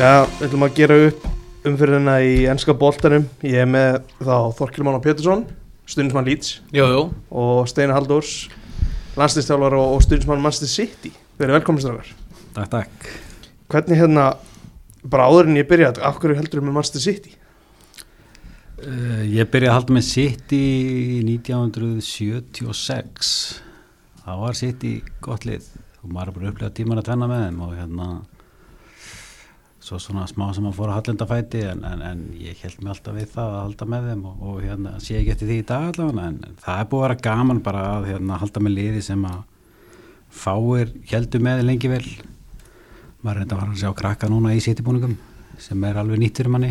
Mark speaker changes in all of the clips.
Speaker 1: Já, við ætlum að gera upp umfyrirna í ennska boltanum. Ég er með þá Þorkil Mána Pétursson, stundismann Leeds
Speaker 2: Jú, jú,
Speaker 1: og Steina Halldórs, landslýstjálfar og, og stundismann Manchester City. Við erum velkominn strafgar.
Speaker 3: Takk, takk.
Speaker 1: Hvernig hérna, bara áður en ég byrja, af hverju heldur með Manchester City?
Speaker 3: Uh, ég byrjaði að halda með City 1976. Það var City gott lið og maður er bara upplegað tíman að tvenna með þeim og hérna svo svona smá sem að fóra hallendafæti en, en, en ég held mig alltaf við það að halda með þeim og, og hérna sé ekki eftir því í dag allavega en það er búið að vera gaman bara að hérna, halda með liði sem að fáir heldur með lengi vel. Maður er reynda að fara að sjá krakka núna í City-búningum sem er alveg nýtt fyrir manni.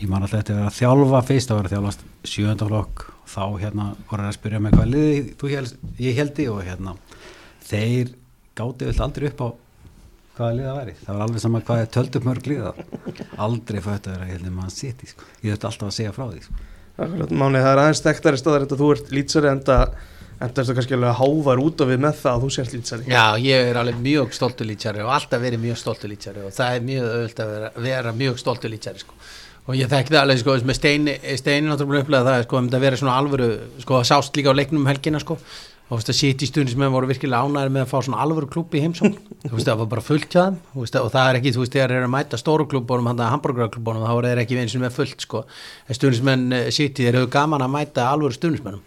Speaker 3: Ég man alltaf eftir að vera að þjálfa fyrst að vera að þjálfast sjöndaflokk og þá hérna voru að spyrja mig hvað liði held, ég heldi og hérna þeir gáti vel aldrei upp á hvaða liða væri, það var alveg sama hvað er töldum mörg liða, aldrei fætt að vera ég heldur maður sitt sko. ég þurfti alltaf að segja frá því sko.
Speaker 1: Akkurat, Máni, það er aðeins stektari staðar þetta þú ert lýtsari enda enda erstu kannski alveg að hávar út af við með það að þú sést lýtsari.
Speaker 2: já, ég er alveg mjög stoltur lýtsari og alltaf verið mjög stoltur lýtsari og það er mjög öðvöld að vera, vera mjög stoltur lýtsari sko. og ég þekki það alveg sko, með steini, steini náttúrulega upplega það sko, um að vera svona alvöru, sko, það sást líka á leiknum um helgina sko, og þú veist að sitt í stundis með voru virkilega ánæður með að fá svona alvöru klúb í heimsókn. Þú veist það var bara fullt hjá þeim. Veist, og það er ekki, þú veist, þegar þeir eru að mæta stóru klúbunum, hann að hambúrgarklúbunum, þá er þeir ekki eins og með fullt sko, en stundismenn sitt í þeir eru gaman að mæta alvöru stundismennum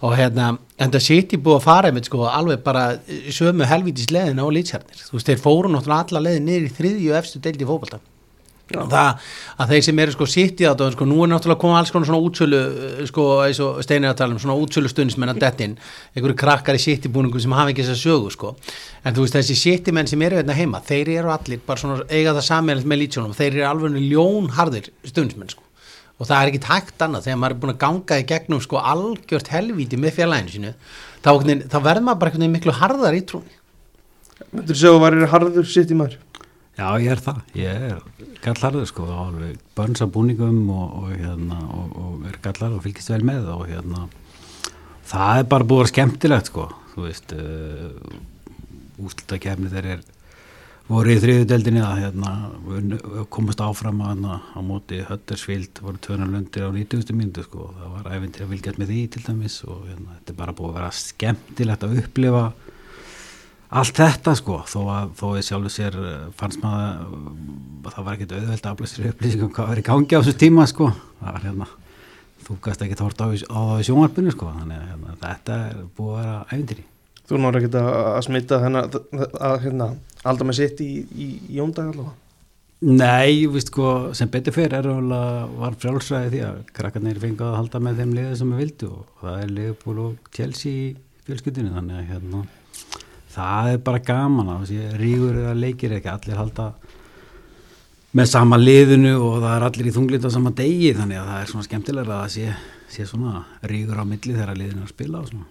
Speaker 2: og hérna, en það í búið að fara einmitt sko, alveg bara í sömu helvítis leðin á lýtsjarnir, þú veist, þeir fóru náttúrulega alla leðin niður í þriðju efstu deildi fókbalta það að þeir sem eru sko sitt í þetta sko, nú er náttúrulega komið alls konar svona útsölu sko, eins og steinir að tala um svona útsölu stundismenn að dettin, einhverju krakkar í sitt í búningum sem hafa ekki þess að sögu sko. En þú veist þessi sitt í menn sem eru hérna heima þeir eru allir bara svona eiga það sammeilegt með lýtsjónum, þeir eru alveg ljónharðir stundismenn sko. Og það er ekki tækt annað. Þegar maður er búin að ganga í gegnum sko algjört helvíti með fjarlæginu sínu þá, þá verður maður bara miklu harðar í trúni
Speaker 1: þú segja að það var harður sitt í maður?
Speaker 3: Já, ég er það, ég er gallarður sko, börns af búningum og, og, hérna, og, og er gallarður og fylgist vel með og hérna það er bara búið að vera skemmtilegt sko, þú veist uh, úslutakefni þeir er voru í þriðudeldinni að hérna, komast áfram að, hana, á móti Höttersvild, voru tönarlundir á 90. myndu sko, það var æfintir að vilja með því til dæmis og hérna, þetta er bara búið að vera skemmtilegt að upplifa allt þetta sko þó að þó ég sjálfur sér eh, fannst maður að það var ekkert auðvelt að aflæsir upplýsingum hvað í gangi á þessu tíma sko. Það var hérna þú gæst ekki þort á, á sjónvarpinu sko þannig að hérna, þetta er búið að vera ævindir í
Speaker 1: Þú náður ekki að smita þennan að hérna alltaf með sitt í, í jóndag allavega?
Speaker 3: Nei, víst sko sem betur fyrir er alveg var frjálsræði því að krakkarnir fengið að halda með þeim liðið sem við vildu og það er liðból og tjelsi í fjölskyldinu þannig að hérna það er bara gaman að rígur eða leikir ekki allir halda með sama liðinu og það er allir í þunglind á sama degi þannig að það er svona skemmtilega að það sé, sé svona rígur á milli þegar liðinu er að spila og svona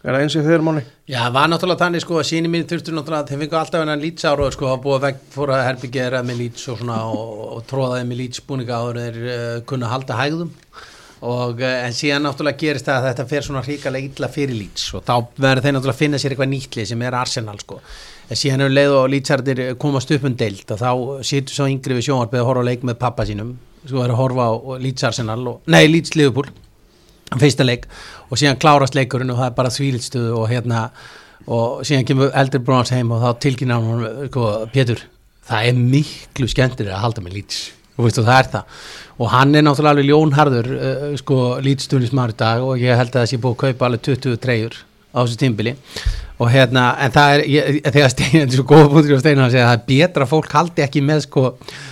Speaker 1: Er það eins og þeir mánu?
Speaker 2: Já, það var náttúrulega þannig sko að síni mín þurftur náttúrulega þeir fengu alltaf hennan lýtsáru sko að búa vegg fór að herbyggera með lýts og svona og, og tróðaði með lýtsbúninga áður þeir uh, kunna halda hægðum og uh, en síðan náttúrulega gerist það að þetta fer svona hríkalega illa fyrir lýts og þá verður þeir náttúrulega að finna sér eitthvað nýtli sem er Arsenal sko. En síðan hefur leið og lýtsardir komast upp um deilt og þá situr svo yngri við sjónvarpið að horfa á leik með pappa sínum. Sko er að horfa á lýtsarsenal og, nei lýtsliðupúl fyrsta leik. Og síðan klárast leikurinn og það er bara þvílitstuð og hérna og síðan kemur eldri brónars heim og þá tilkynna hann sko, Pétur, það er miklu skemmtir að halda með lýts og veistu það er það. Og hann er náttúrulega alveg ljónharður uh, sko lýtstunismar í dag og ég held að það sé búið að kaupa alveg 20 treyjur á þessu tímbili og hérna, en það er ég, þegar Stein, þetta er svo góða punktur á Steinar að segja að það er betra að fólk haldi ekki með sko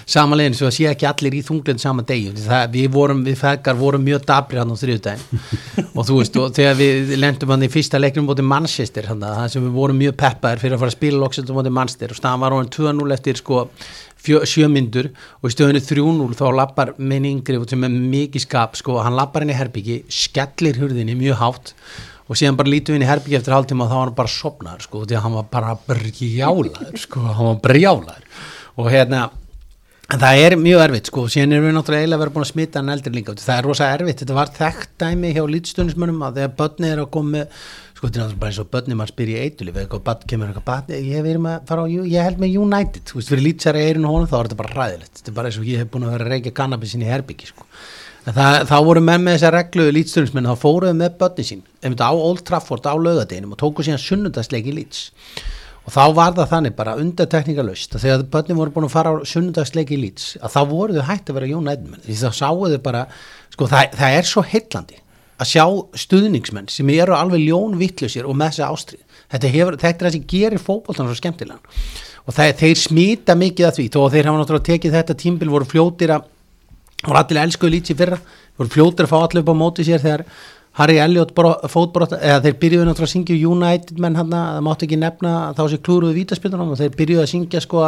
Speaker 2: samanlegin svo að sé ekki allir í þunglinn saman degi, það, við vorum, við fegar vorum mjög dabri hann á þriðdægin og þú veist, og þegar við lendum hann í fyrsta leiknum bótið Manchester hann það sem við vorum mjög peppaðir fyrir að fara að spila loksett bótið Manchester og staðan var hann 2-0 eftir sko sjömyndur og í stöðunni 3-0 þá lappar minn yngri sem er mikið skap sko, hann lappar henni herbyggi, skellir hurðinni mjög hátt og síðan bara lítum við inn í herbyggi eftir hálftíma og þá var hann bara sopnaður sko, því að hann var bara brjálaður sko, hann var brjálaður. Og hérna það er mjög erfitt sko, síðan erum við náttúrulega eiginlega verið búin að smita hann eldir líka það er rosa erfitt, þetta var þekkt dæmi hjá lítstunismönnum að þegar börni er að koma með sko þetta er náttúrulega bara eins og börnum mann spyr í eitulif eða eitthvað kemur eitthvað bad ég, verið með að fara á, ég held með United. Þú veist, fyrir lýtsari eirinu honum þá er þetta bara ræðilegt þetta er bara eins og ég hef búin að vera að reykja kannabisin í herbyggi sko. Það, þá voru menn með þessa reglu lýtsturnismenn, þá fóruðu með börnin sín einmitt á Old Trafford á laugadeginum og tóku síðan sunnundagsleik í lýts og þá var það þannig bara undartekningalöst að þegar börnin voru búin að fara á sunnundagsleik í lýts að þá voru þau hægt að vera United menn því þá sáu þau bara, sko það, það er svo heillandi að sjá stuðningsmenn sem eru alveg ljónvittlusir og með þessi ástrið þetta, hefur, þetta er það sem gerir fótboltan svo skemmtilegan. Og það, þeir smita mikið að því þó að þeir hafa náttúrulega tekið þetta tímbil voru fljótir að voru allir elskuðu lítið fyrra voru fljótir að fá allir upp á móti sér þegar Harry Elliot fótbrot eða þeir byrjuðu náttúrulega að syngja United menn hann það mátti ekki nefna þá sem klúruðu vítaspilunum og þeir byrjuðu að syngja sko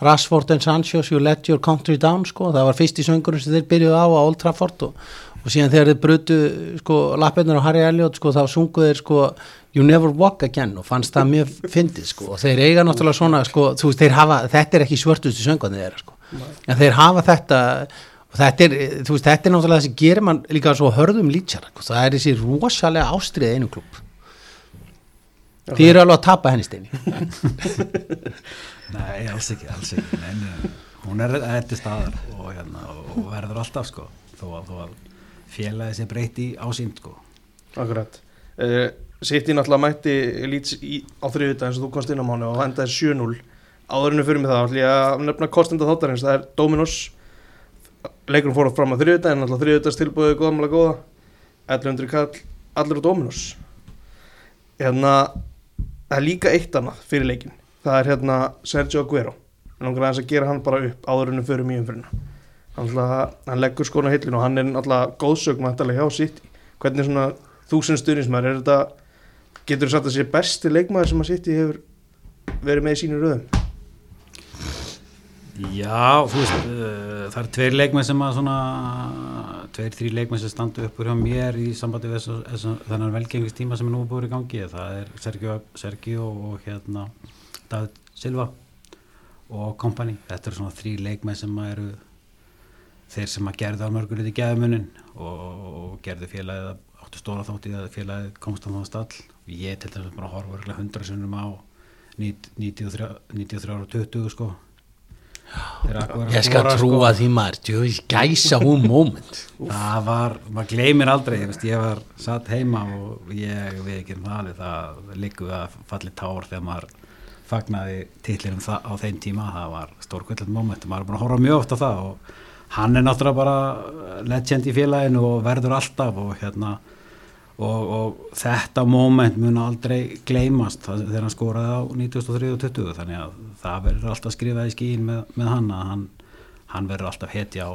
Speaker 2: Rashford and Sanchez you let your country down sko. Það var fyrst í söngurum sem þeir byrjuðu á á Old Trafford og, og síðan þegar þeir brutu sko lappirnar á Harry Elliot sko þá sunguðu þeir sko you never walk again og fannst það mjög fyndið sko. Og þeir eiga náttúrulega svona sko þú veist þeir hafa þetta er ekki svörtustu söngarnir þeirra sko. En þeir hafa þetta og þetta er, þú veist, þetta er náttúrulega það sem gerir mann líka svo hörðum lýtsjara það er þessi rosalega ástriðið einu klub því eru alveg að tapa henni steini
Speaker 3: Nei, alls ekki, alls ekki. Nei, hún er eftir staðar og, hérna, og verður alltaf sko þó að, að félagi sé breyti ásýnd sko.
Speaker 1: Akkurat. Uh, Sitt í náttúrulega mætti í, á þriðvita eins og þú komst inn á mánu og það endaði 7-0 áðurinu fyrir mig það ég að nefna kostenda þáttarins. Það er Dominos. Leikurum fór fram á þriðvita en náttúrulega þriðvitas tilbúið góðamlega góða. 1100 kall allir á Dominos. Hérna það er líka eitt annað fyrir leikin það er hérna Sergio Aguero. En langar aðeins að gera hann bara upp áðurinu fyrir mjög umfyrirna hann, náttúrulega- hann leggur skona hillinu og hann er náttúrulega góðsögum hjá sitt hvernig svona þúsund stuðnismæður er þetta getur þú sagt að sé besti leikmaður sem að City hefur verið með í sínu röðum?
Speaker 3: Já, þú veist, uh, það er tveir leikmenn sem að svona, tveir, þrý leikmenn sem standu upp úr hjá mér í sambandi við þennan velgengistíma sem er nú búið í gangi, það er Sergio, Sergio og hérna David Silva og kompani, þetta eru svona þrý leikmenn sem að eru þeir sem að gerðu mörgulegt í gæðumunin og, og gerðu félagið áttu stóra þátt í að félagið komst á það stall. Ég til þess að bara horfa örugglega 100 sinnum á 93 93 og 20 sko.
Speaker 2: Ég skal
Speaker 3: skora,
Speaker 2: trúa
Speaker 3: sko.
Speaker 2: því maður. Djöð, gæsa hún moment.
Speaker 3: Það var, maður gleymir aldrei ég, veist, ég var satt heima og ég við ekki um það það liggur að falli tár þegar maður fagnaði titlinum það, á þeim tíma. Það var stórkvöldlega moment, maður er búin að horfa mjög oft á það og hann er náttúrulega bara legend í félaginu og verður alltaf og hérna og, og þetta moment mun aldrei gleymast þegar hann skoraði á 93 og 20 þannig að það verður alltaf skrifað í skín með, með hann að hann, hann verður alltaf hetja á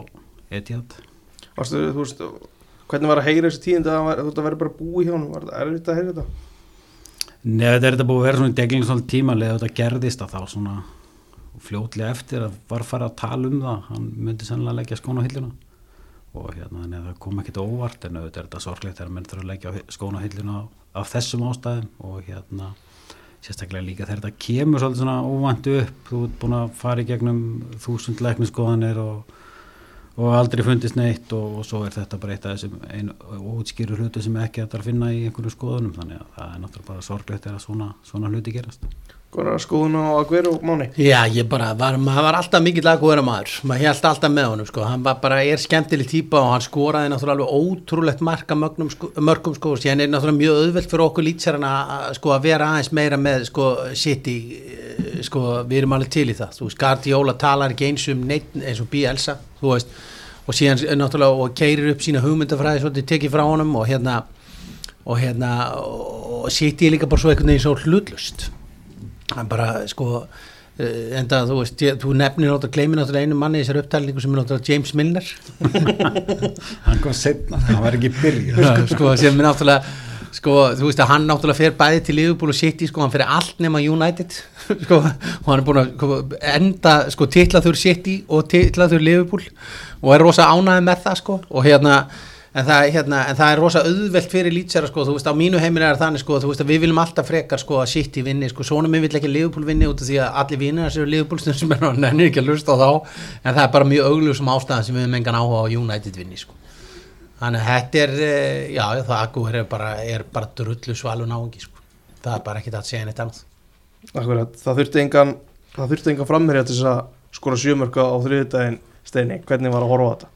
Speaker 1: Varstu, þú veist, hvernig var að heyra þessi tíðindi að hann var- þetta verður bara búið hjá hann var þetta erfitt að heyra þetta
Speaker 3: Nei, þetta er þetta búið að vera svona í deglingin svona tímalega þetta gerðist að þá svona fljótlega eftir að var farið að tala um það hann myndi sennilega leggja skóna á hilluna. Og hérna þannig að það kom ekkit óvart en auðvitað er þetta sorglegt þegar menn þurfa að leggja skóna á hilluna af þessum ástæðum. Og hérna sérstaklega líka þegar þetta kemur svolítið svona óvænt upp þú ert búin að fara í gegnum þúsund lækniskoðanir og, og aldrei fundist neitt og, og svo er þetta bara eitt af þessum ein, útskýru hlutu sem ekki hægt að finna í einhverju skoðunum. Þannig að það er náttúrulega bara sorglegt þegar svona, svona hluti gerast.
Speaker 1: Góðan skoðun á Aguero Máni?
Speaker 2: Já, ég bara, var, maður var alltaf mikill aðgóðra maður, maður held alltaf með honum sko, hann var bara, er skemmtileg típa og hann skoraði náttúrulega alveg ótrúlegt marka mögnum, sko, mörgum sko, og síðan er náttúrulega mjög auðvelt fyrir okkur lýtsarana að sko að vera aðeins meira með sko City, eh, sko við erum alveg til í það, þú veist, Guardiola talar ekki eins um neitt eins og Bielsa, þú veist, og síðan náttúrulega og keirir upp sína hugmyndafræði svolítið tekið frá honum og hérna og hérna, og City er líka bara svo einhvern veginn svo hlutlust hann bara sko eh, enda þú veist, ég, þú nefnir náttúrulega gleymir náttúrulega einu manni í þessar upptalningu sem er náttúrulega James Milner.
Speaker 3: Hann kom setna, hann var ekki byrja
Speaker 2: sko sem er náttúrulega sko þú veist að hann náttúrulega fer bæði til Liverpool og City sko hann fer allt nema United sko og hann er búin að sko, enda sko titlaður City og titlaður Liverpool og er rosa ánæði með það sko og hérna en það, hérna, en það er rosa auðvelt fyrir lýtsera sko, þú veist, á mínu heimil er þannig sko, þú veist að við viljum alltaf frekar sko að City vinni, sko, svona minn vill ekki Liverpool vinni út af því að allir vinnir þessu Liverpool sem er hann nennir ekki að lusta á þá en það er bara mjög augljusum ástæðan sem við höfum engan áhuga á United vinni sko. Þannig að þetta er eh, já, það Aguero er bara, er bara drullu svalun áhengi sko. það er bara það að segja neitt annað.
Speaker 1: Akkurat, það þurfti engan það þurfti engan framherja til þess að skora sjömörka á þriðudaginn steini, hvernig var að horfa á þetta?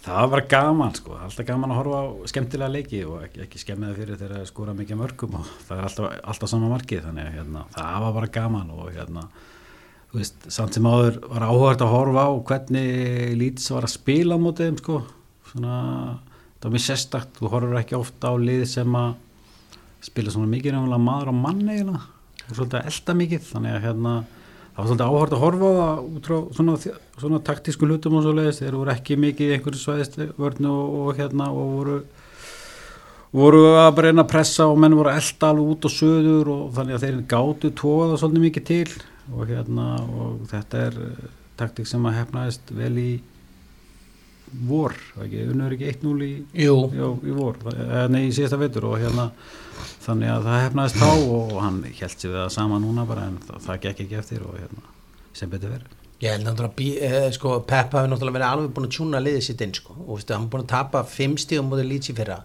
Speaker 3: Það var gaman sko, alltaf gaman að horfa á skemmtilega leiki og ekki, ekki skemmiða fyrir þegar það skora mikið mörgum og það er alltaf, alltaf sama markið þannig að hérna, það var bara gaman og hérna, þú veist, samt sem áður var áhugart að horfa á hvernig Leeds var að spila á mótið þeim sko, svona, það var mjög sérstakt, þú horfur ekki ofta á lið sem að spila svona mikið nefnilega maður á manni og svolítið að elda mikið, þannig að hérna það var svolítið áhört að horfa út frá svona, svona taktísku hlutum og svo leiðist þeir voru ekki mikið í einhverju svæðist vörnu og, og hérna og voru voru að bara reyna að pressa og menn voru að elda alveg út og söður og þannig að þeir gátu tóða svolítið mikið til. Og hérna og þetta er eh, taktík sem að hefnaðist vel í vor, ekki, unnur ekki 1-0 í, í vor, eh, nei í síðasta veitur og hérna þannig að það hefnaðist þá og hann held sér við það sama núna bara en það, það gekk ekki eftir og hérna sem betur verið.
Speaker 2: ég held að bí, eh, sko, Pep hafi náttúrulega verið alveg búin að tjúna liðið sitt inn sko. og veistu, hann er búin að tapa fimm stíðum mútið lítsi fyrra.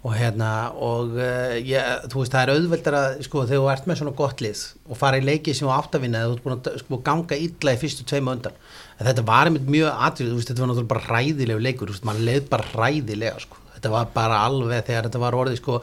Speaker 2: Og hérna og uh, ég, þú veist það er auðveldar að sko þegar þú ert með svona gott lið og fara í leiki sem þú átt að vinna eða þú ert búin að sko, ganga illa í fyrstu tveima undan en þetta var einmitt mjög atrið, þetta var náttúrulega bara hræðilegu leikur, maður leið bara hræðilega sko, þetta var bara alveg þegar þetta var orðið sko,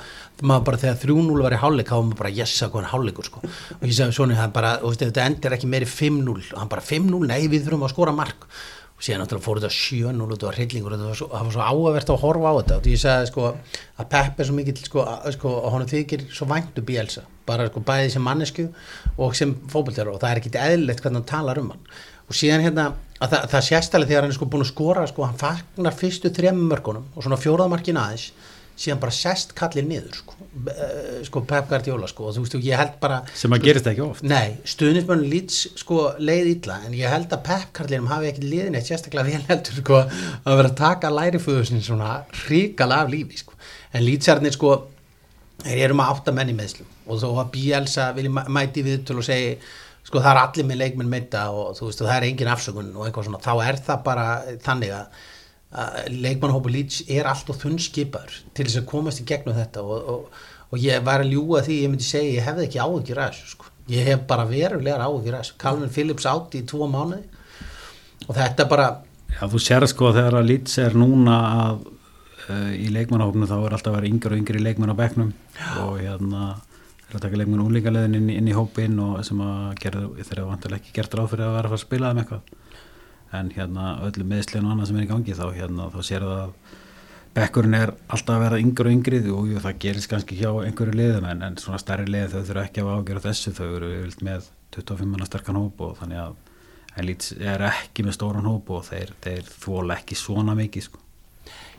Speaker 2: bara þegar 3-0 var í hálfleik, þá var maður bara jessa hvað hann hálfleikur sko, og ég sagði svona hann bara, þetta endir ekki meiri 5-0 og hann bara 5-0, nei við þurfum að skora mark. Og síðan náttúrulega fór þetta 7-0 og þetta var hryllingur og það var svo áavert að horfa á þetta. Og ég sagði sko að Pepp er svo mikill sko, sko að honum þykir svo væntu Bielsa. Bara sko bæði sem mannesku og sem fókbaltjara og það er ekkit eðlilegt hvernig hann talar um hann og síðan hérna að það, það sérstæli þegar hann er sko búin að skora sko hann fagnar fyrstu þrejum mörgunum og svona fjóraðmarkin aðeins síðan bara sest kallið niður sko, Eh, sko Pep Guardiola sko. Og þú veist ég held bara
Speaker 3: sem að gerist ekki oft.
Speaker 2: Nei, stuðnismönn lýts sko leið illa en ég held að Pep-karlinum hafi ekki liðin eitt sérstaklega vel heldur sko að vera að taka læriföðu sin svona ríkala af lífi sko. En lýtsarnir sko þeir eru með átta menn í meðslum og þó að Bielsa vilja mæ- mæti við til og segi sko það er allir með leikmenn meita og þú veist og það er engin afsökun og eitthvað svona. Þá er það bara þannig að að leikmannhópu Leeds er allt og þunnskipaður til þess að komast í gegnum þetta og, og, og ég var að ljúga því ég myndi segja ég hefði ekki áhugir að þessu sko. ég hef bara verulegar áhugir að þessu. Calvin Phillips átti í tvo mánuði og þetta bara
Speaker 3: Já, þú sér sko þegar að Leeds er núna að uh, í leikmannahóknu þá er alltaf að vera yngri og yngri leikmann á bekknum. Og hérna að taka leikmann úlíkaleðin inn, inn í hópin og sem að gera þeir eru vantilega ekki gert ráð fyrir að vera að fara að spila þeim eitthvað. En hérna öllu meðslun og annað sem er í gangi þá hérna þá sér það að bekkurinn er alltaf að vera yngri og yngri. Og jú, það gerist kannski hjá einhverju liðum en, en svona stærri liðin þau þurfa ekki að ágjöra þessu. Þau eru yfirleitt með 25 manna sterkan hóp og þannig að Leeds er ekki með stóran hóp og þeir, þeir þóla ekki svona mikið sko.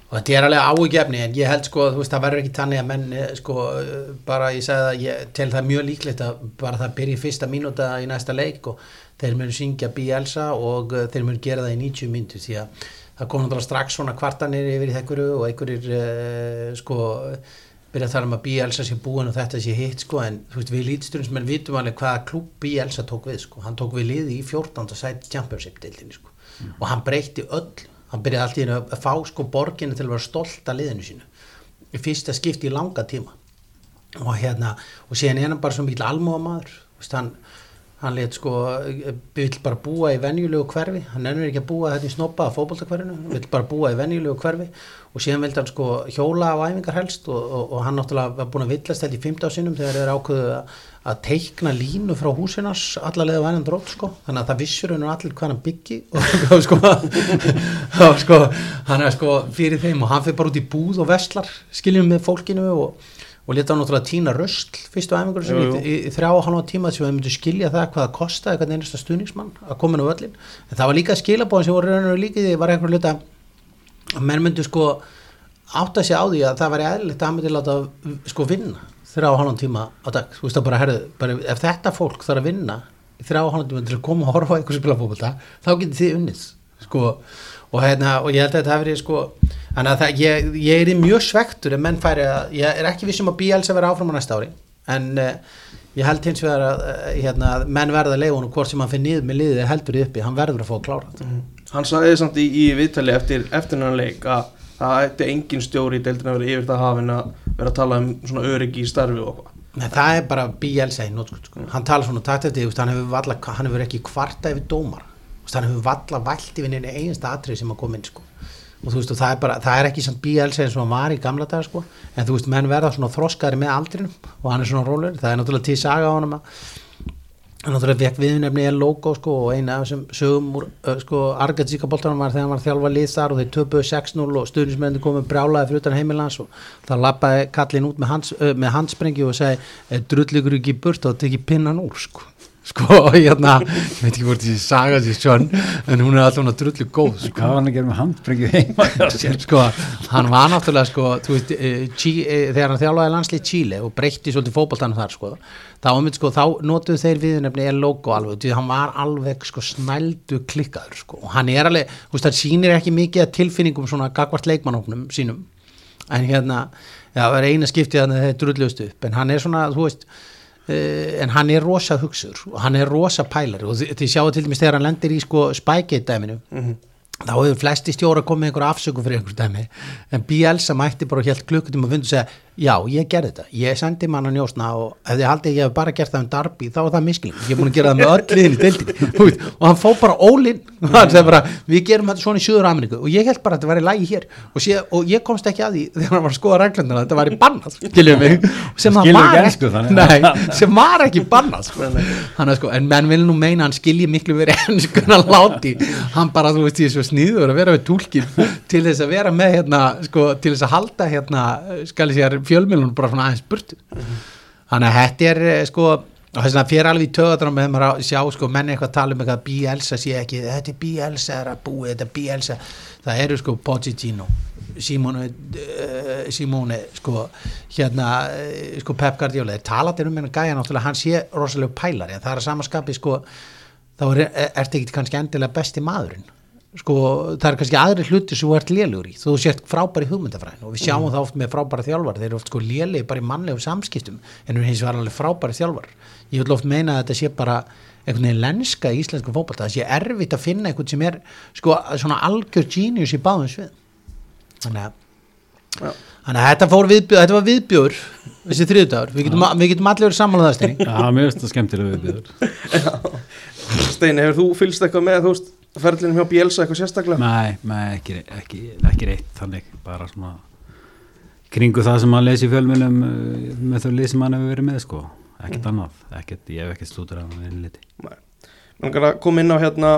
Speaker 2: Og þetta er alveg áhugjefni en ég held sko veist það verður ekki tannig að menn eh, sko eh, bara ég sagði að ég tel það mjög líklegt að bara það byrji fyrsta mínúta í næsta leik og þeir munu syngja Bielsa og eh, þeir munu gera það í 90 mínútu því að það kom náttúrulega strax svona kvartanir yfir í þekuru og einhverjir uh, sko byrja að tala um að Bielsa sé búin og þetta sé hitt sko en þú veist við lítsturum sem vitum alveg hvaða klúb Bielsa tók við sko. Hann tók við liði í 14. sæti Championship deildinni sko og hann byrjaði alltaf einu að fá sko borginu til að vera stolt af liðinu sínu. Fyrsta skipti í langa tíma. Og hérna og síðan er hann bara svo mikil almúa maður veist, hann, hann let sko vill bara búa í venjulegu hverfi. Hann ennur ekki að búa þetta í snoppa að fótboltakverfinu. Vill bara búa í venjulegu hverfi. Og síðan vildi hann sko hjóla á æfingar helst. Og, og, og hann náttúrulega var búin að villast þetta í 15 sinum þegar þeir ákveðu að, að teikna línu frá húsinas allarlega vænan drótt sko. Þannig að það vissur hann allir hvað hann byggi og sko, og, sko hann er sko fyrir þeim og hann fyrir bara út í búð og vestlar skiljum með fólkinu og og leta hann náttúrulega tína röstl fyrstu æfingur sem
Speaker 1: Jú, jú.
Speaker 2: í, í, þrjá og halva tíma sem við myndum skilja það hvað það kostaði hvernig einasta stuðningsmann að koma inn á völlin en það var líka skilabóðin sem voru rauninu líkið því var einhvern hluta að menn myndu sko átta sig á því að það væri eðlilegt að hann myndi láta sko vinna þrjá og halva tíma á dag. Þú veist það bara, herðu, bara ef þetta fólk þarf að vinna þrjá og halva tíma til að koma og horfa einhver spila fókbalta þá getur þið unnið sko. Og, hérna, og ég held að þetta hafi verið sko þannig að það, ég, ég er í mjög svektur ef menn færi að, ég er ekki vissum að Bielsa vera áfram á næsta ári en uh, ég held hins vegar að uh, hérna, að menn verða að leiða honum hvort sem hann fyrir niður með liðið heldur í uppi, hann verður að fá að klára þetta.
Speaker 1: Hann sagði samt í, í viðtali eftir, eftir hann leik að það ætti engin stjóri í deildina að vera yfir það hafin að vera að tala um svona öryggi í starfi og eitthvað
Speaker 2: Nei, það er bara í nótskuld sko. hann tala svona takt eftir, valla, hann hefur ekki kvarta yfir dómar hann hefur valla vælt yfir neina einasta atrið sem að koma inn sko. og þú veist, og það er bara, það er ekki samt BLC eins og hann var í gamla dagar sko. en þú veist, menn verða svona þroskari með aldrinum og hann er svona rólur, það er náttúrulega tíð saga á hann hann náttúrulega vekk viðnefni er logo sko og eina af þessum sögum úr sko Argatíska boltanum var þegar hann var þjálfa lið þar og þeir töpuðu 6-0 og stuðnismenni komið brjálaði fyrir utan heimilans og það lappaði kallin út með, hans, með handsprengi og segi drulligur ekki burt og tekið pinnan úr sko sko hérna, ég veit ekki hvort þessi saga sér svon en hún er alltaf drullu góð sko.
Speaker 3: Hvað var hann að gera með handbrengið heima?
Speaker 2: sko, hann var náttúrulega sko, veist, tí, þegar hann þjálfaði landslið Chile og breytti svolítið fókbaltanum þar sko, þá, sko, þá notuðu þeir viðnefni er logo alveg, því hann var alveg sko, snældu klikkaður sko. og hann er alveg, þú veist, það sýnir ekki mikið að tilfinningum svona gagvart leikmannóknum sínum en hérna, það var eina skiptið að það er drulluðst upp, en hann er svona, þú veist en hann er rosa hugsur og hann er rosa pælari og þið, sjáu til dæmis þegar hann lendir í sko Spygate dæminu mm -hmm. Þá hefur flesti stjóra komið einhver afsöku fyrir einhver dæmi. En Bielsa mætti bara helt klukkutum og fundi að segja já, ég gerði þetta, ég sendi mann að njósna og ef þið haldið ég hef bara gert það um Darby þá er það miskling, ég hef búin að gera það með öll liðin í deildin, og hann fó bara ólinn hann segi bara, við gerum þetta svona í Suður Ameríku. Og ég held bara að þetta var í lægi hér. Og, sé, og ég komst ekki að því þegar hann var að skoða reglundina þetta var í bannað, skiljum mig. Sem, var,
Speaker 3: ensku,
Speaker 2: nei, sem var ekki bannað sko. sko, en menn vil nú meina hann skilji miklu verið ennsku en hann láti, hann bara þú veist er sníður að vera við tólkin til þess að vera með hérna, sko, til þess að halda hérna, skal ég segja fjölmjölunum bara svona aðeins burtu. Þannig að þetta er eh, sko og þess að fyrir alveg í töðadram með maður að sjá sko menni eitthvað tala um eitthvað Bielsa sé ekki, þetta er Bielsa er að búi þetta er Bielsa, það eru sko Pochettino, Simone uh, Simone, sko hérna, uh, sko Pep Guardiola. Þeir talat um hennar gæja náttúrulega, hann sé rosalega pælari, það er að samaskapi sko þá er, er þetta ekki kannski endilega besti maðurinn sko það er kannski aðri hluti sem þú ert lélugur í þú sért frábæri hugmyndafræðin og við sjáum mm. það oft með frábæri þjálfar þeir eru oft sko léli bara í mannlegu samskiptum en hins vegar alveg frábæri þjálfar ég vil oft meina að þetta sé bara einhvern veginn lenska í íslensku fókbalta það sé erfitt að finna einhvern sem er sko svona algjör genius í báðum svið þannig að Já. Þannig að þetta fór viðbjóður, þetta var viðbjóður þessi þriðdagur, við getum, við getum allir samanlega það Steini.
Speaker 3: Já, mér finnst það skemmtilega viðbjóður.
Speaker 1: Steini, hefur þú fylgst eitthvað með þú veist ferlinum hjá Bielsa eitthvað sérstaklega?
Speaker 3: Nei, nei ekki, ekki, ekki reitt þannig, bara svona kringu það sem maður lesi í fjölmunum uh, með þau lið sem maður hefur verið með sko, ekkert mm. annað, ekkert, ég hef ekkert slútur af það einliti. Nei,
Speaker 1: mér langar að koma inn á hérna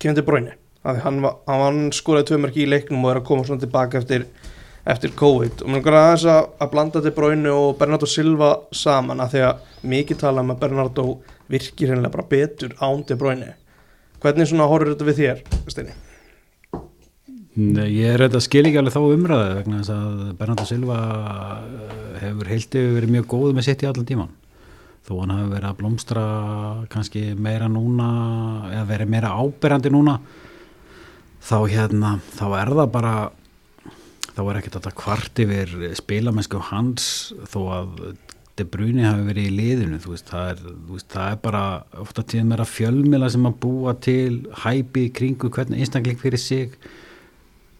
Speaker 1: Kevindi Bræni, hann var, var skoraði tvömerki í leiknum og er að koma svona tilbaka eftir, eftir COVID og mér langar að þess að, að blanda til Bræni og Bernardo Silva saman að því að mikið tala um að Bernardo virkir hennilega bara betur án til Bræni Hvernig svona horfur þetta við þér, Steini?
Speaker 3: Ég er þetta skil ekki alveg þá umræðu vegna þess að Bernardo Silva eh, hefur heiltið verið mjög góð með sitt í allan tíman þó hann hefur verið að blómstra kannski meira núna eða verið meira áberandi núna þá hérna þá er það bara þá er ekkert þetta kvart yfir spilamennsku hans þó að De Bruyne hafi verið í liðinu veist, það, er, veist, það er bara ofta tíðan meira fjölmila sem að búa til hæpi kringu hvernig einstakleik fyrir sig.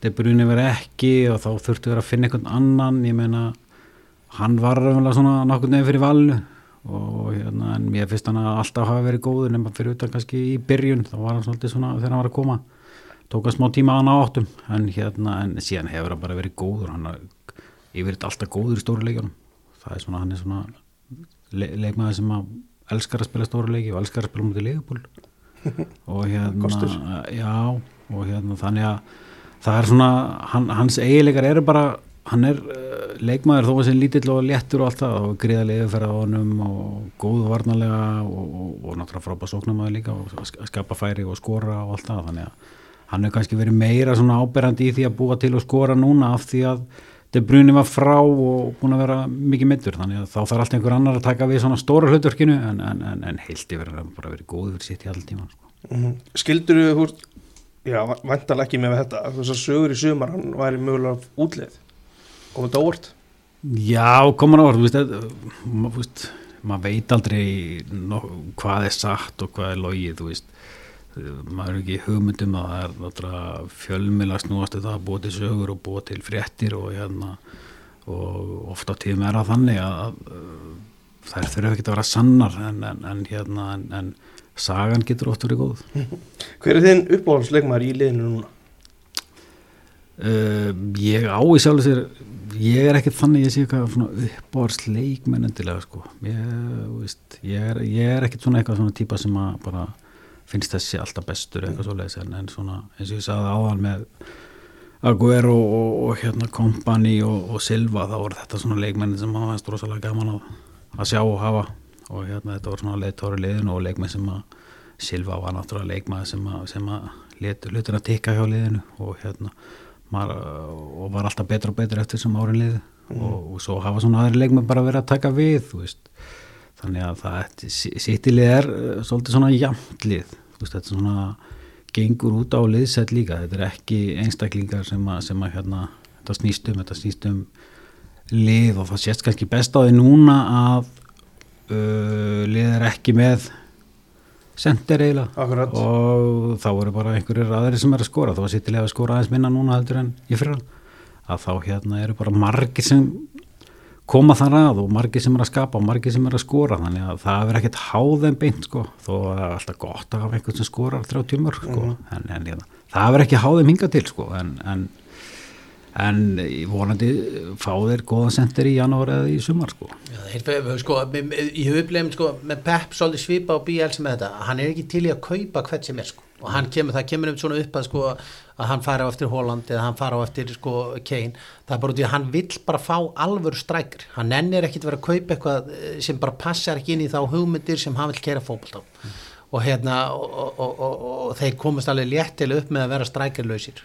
Speaker 3: De Bruyne verið ekki og þá þurftu verið að finna einhvern annan ég meina hann var svona nokkur nefn fyrir valinu og hérna en mér finnst hann að alltaf hafa verið góður nema fyrir utan kannski í byrjun þá var hann svolítið svona þegar hann var að koma. Tók að smá tíma að hann á áttum en hérna en síðan hefur hann bara verið góður hann er yfirleitt alltaf góður í stóri leikjunum það er svona, hann er svona le leikmaður sem að elskar að spila stóra leiki og elskar að spila mútið leifból og hérna já, og hérna þannig að það er svona, hann, hans eigileikar eru bara, hann er uh, leikmaður þó að sem lítill og léttur og allt það og gríðarlega yfirferða á honum og góðu varnalega og, og, og náttúrulega frábæð sóknamaður líka og skapa færi og skora og allt það. Þannig að hann hefur kannski verið meira svona áberandi í því að búa til og skora núna af því að De Bruyne var frá og búin að vera mikið myndur þannig að þá þarf alltaf einhver annar að taka við svona stóra hlutverkinu en, en, en, en heilti verið að bara verið góð fyrir sitt í all tíma sko.
Speaker 1: mm -hmm. Skildur þú húr já, vantalega ekki með þetta þess að sögur í sumar hann væri mögulega útlið komið þetta óvart?
Speaker 3: Já, komið það óvart maður veit aldrei no, hvað er satt og hvað er logið þú veist maður ekki hugmyndum að það er náttúrulega fjölmila snúast það að búa til sögur og búa til fréttir og hérna og ofta tíðum er það þannig að, að þær þurfa ekki að vera sannar en, en, en hérna en, en sagan getur oft verið góð
Speaker 1: Hver er þinn uppáhaldsleikmaður í liðinu núna?
Speaker 3: Uh, ég á í sjálf sér ég er ekkert þannig ég sé eitthvað svona uppáhars leikmenn endilega sko ég, ég, er, ég er ekkert svona eitthvað svona típa sem að bara finnst þessi alltaf bestur eitthvað svo leiðis en, en svona eins og ég sagði áðan með Aguero og, og, og hérna Kompany og, og Silva þá voru þetta svona leikmenn sem hafa veist rosalega gaman að, að sjá og hafa. Og hérna þetta voru svona leiðtóri liðinu og leikmenn sem að Silva var náttúrulega leikmenn sem að, sem að letur hlutin að tikka hjá liðinu. Og hérna maður, og var alltaf betra og betra eftir sem árin liði mm. og, og svo hafa svona aðri leikmenn bara verið að taka við þannig að það sittilið er uh, svolítið svona jamtlið þetta er svona gengur út á liðsett líka, þetta er ekki einstaklingar sem að, sem að hérna, þetta snýst um, þetta snýst um lið og það sést kannski best á því núna að uh, lið er ekki með sendir eiginlega.
Speaker 1: Akkurat.
Speaker 3: og þá eru bara einhverjir aðri sem er að skora, þá var sittilega að skora aðeins minna núna heldur en í fyrra. Að þá hérna eru bara margir sem koma þar að og margir sem er að skapa og margir sem er að skora þannig að það er ekkert háðum beint sko þó að það er alltaf gott að hafa einhvern sem skorar 30 mörg sko
Speaker 1: Mhm.
Speaker 3: en, en hérna, það er ekki háðum hinga til sko en, en, en vonandi fá þeir góðan sendir í janúar eða í sumar sko
Speaker 2: Já, þeir, sko, með- með- ég hef upplegum sko, með Pep svolítið svipa og BL sem þetta hann er ekki til í að kaupa hvert sem er sko. og hann kemur, það kemur um svona upp að, sko, að hann fara á eftir Holland eða hann fara á eftir sko, Kane. Það er bara út í að hann vill bara fá alvöru strækir. Hann ennir ekkit vera að kaupa eitthvað eh, sem bara passar ekki inn í þá hugmyndir sem hann vil kera fókbalt á. Og, hérna, og, og, og, þeir komast alveg léttilega upp með að vera strækirlausir.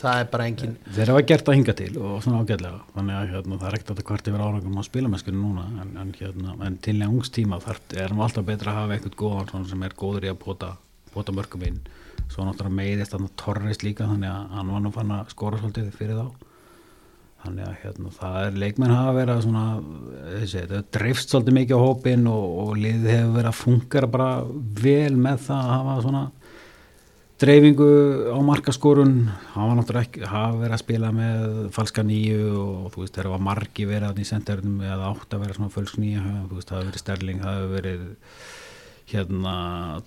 Speaker 2: Það er bara engin
Speaker 3: þeir hafa gert það hinga til og svona ágætlega. Þannig að hérna, það er ekkert að hvort yfir árangum á spilameskunum núna en, en, hérna, en til lengstíma þar er nú alltaf betra að hafa eitthvað góðan sem er góður í að pota, pota mörgum inn svo náttúrulega meiðist þannig Torres líka þannig að hann var nú fann að skora svolítið fyrir þá. Þannig að hérna, það er leikmenn hafa verið að svona, þessi, það dreifst svolítið mikið á hópin og, og liðið hefur verið að fungera bara vel með það að hafa svona dreifingu á markaskorun. Hann var náttúrulega ekki, hafa verið að spila með falska nýju og þú veist þegar var margi verið að í sendernum eða átt að vera svona fölsk nýja, þú veist það hefur verið Sterling, það hefur verið hérna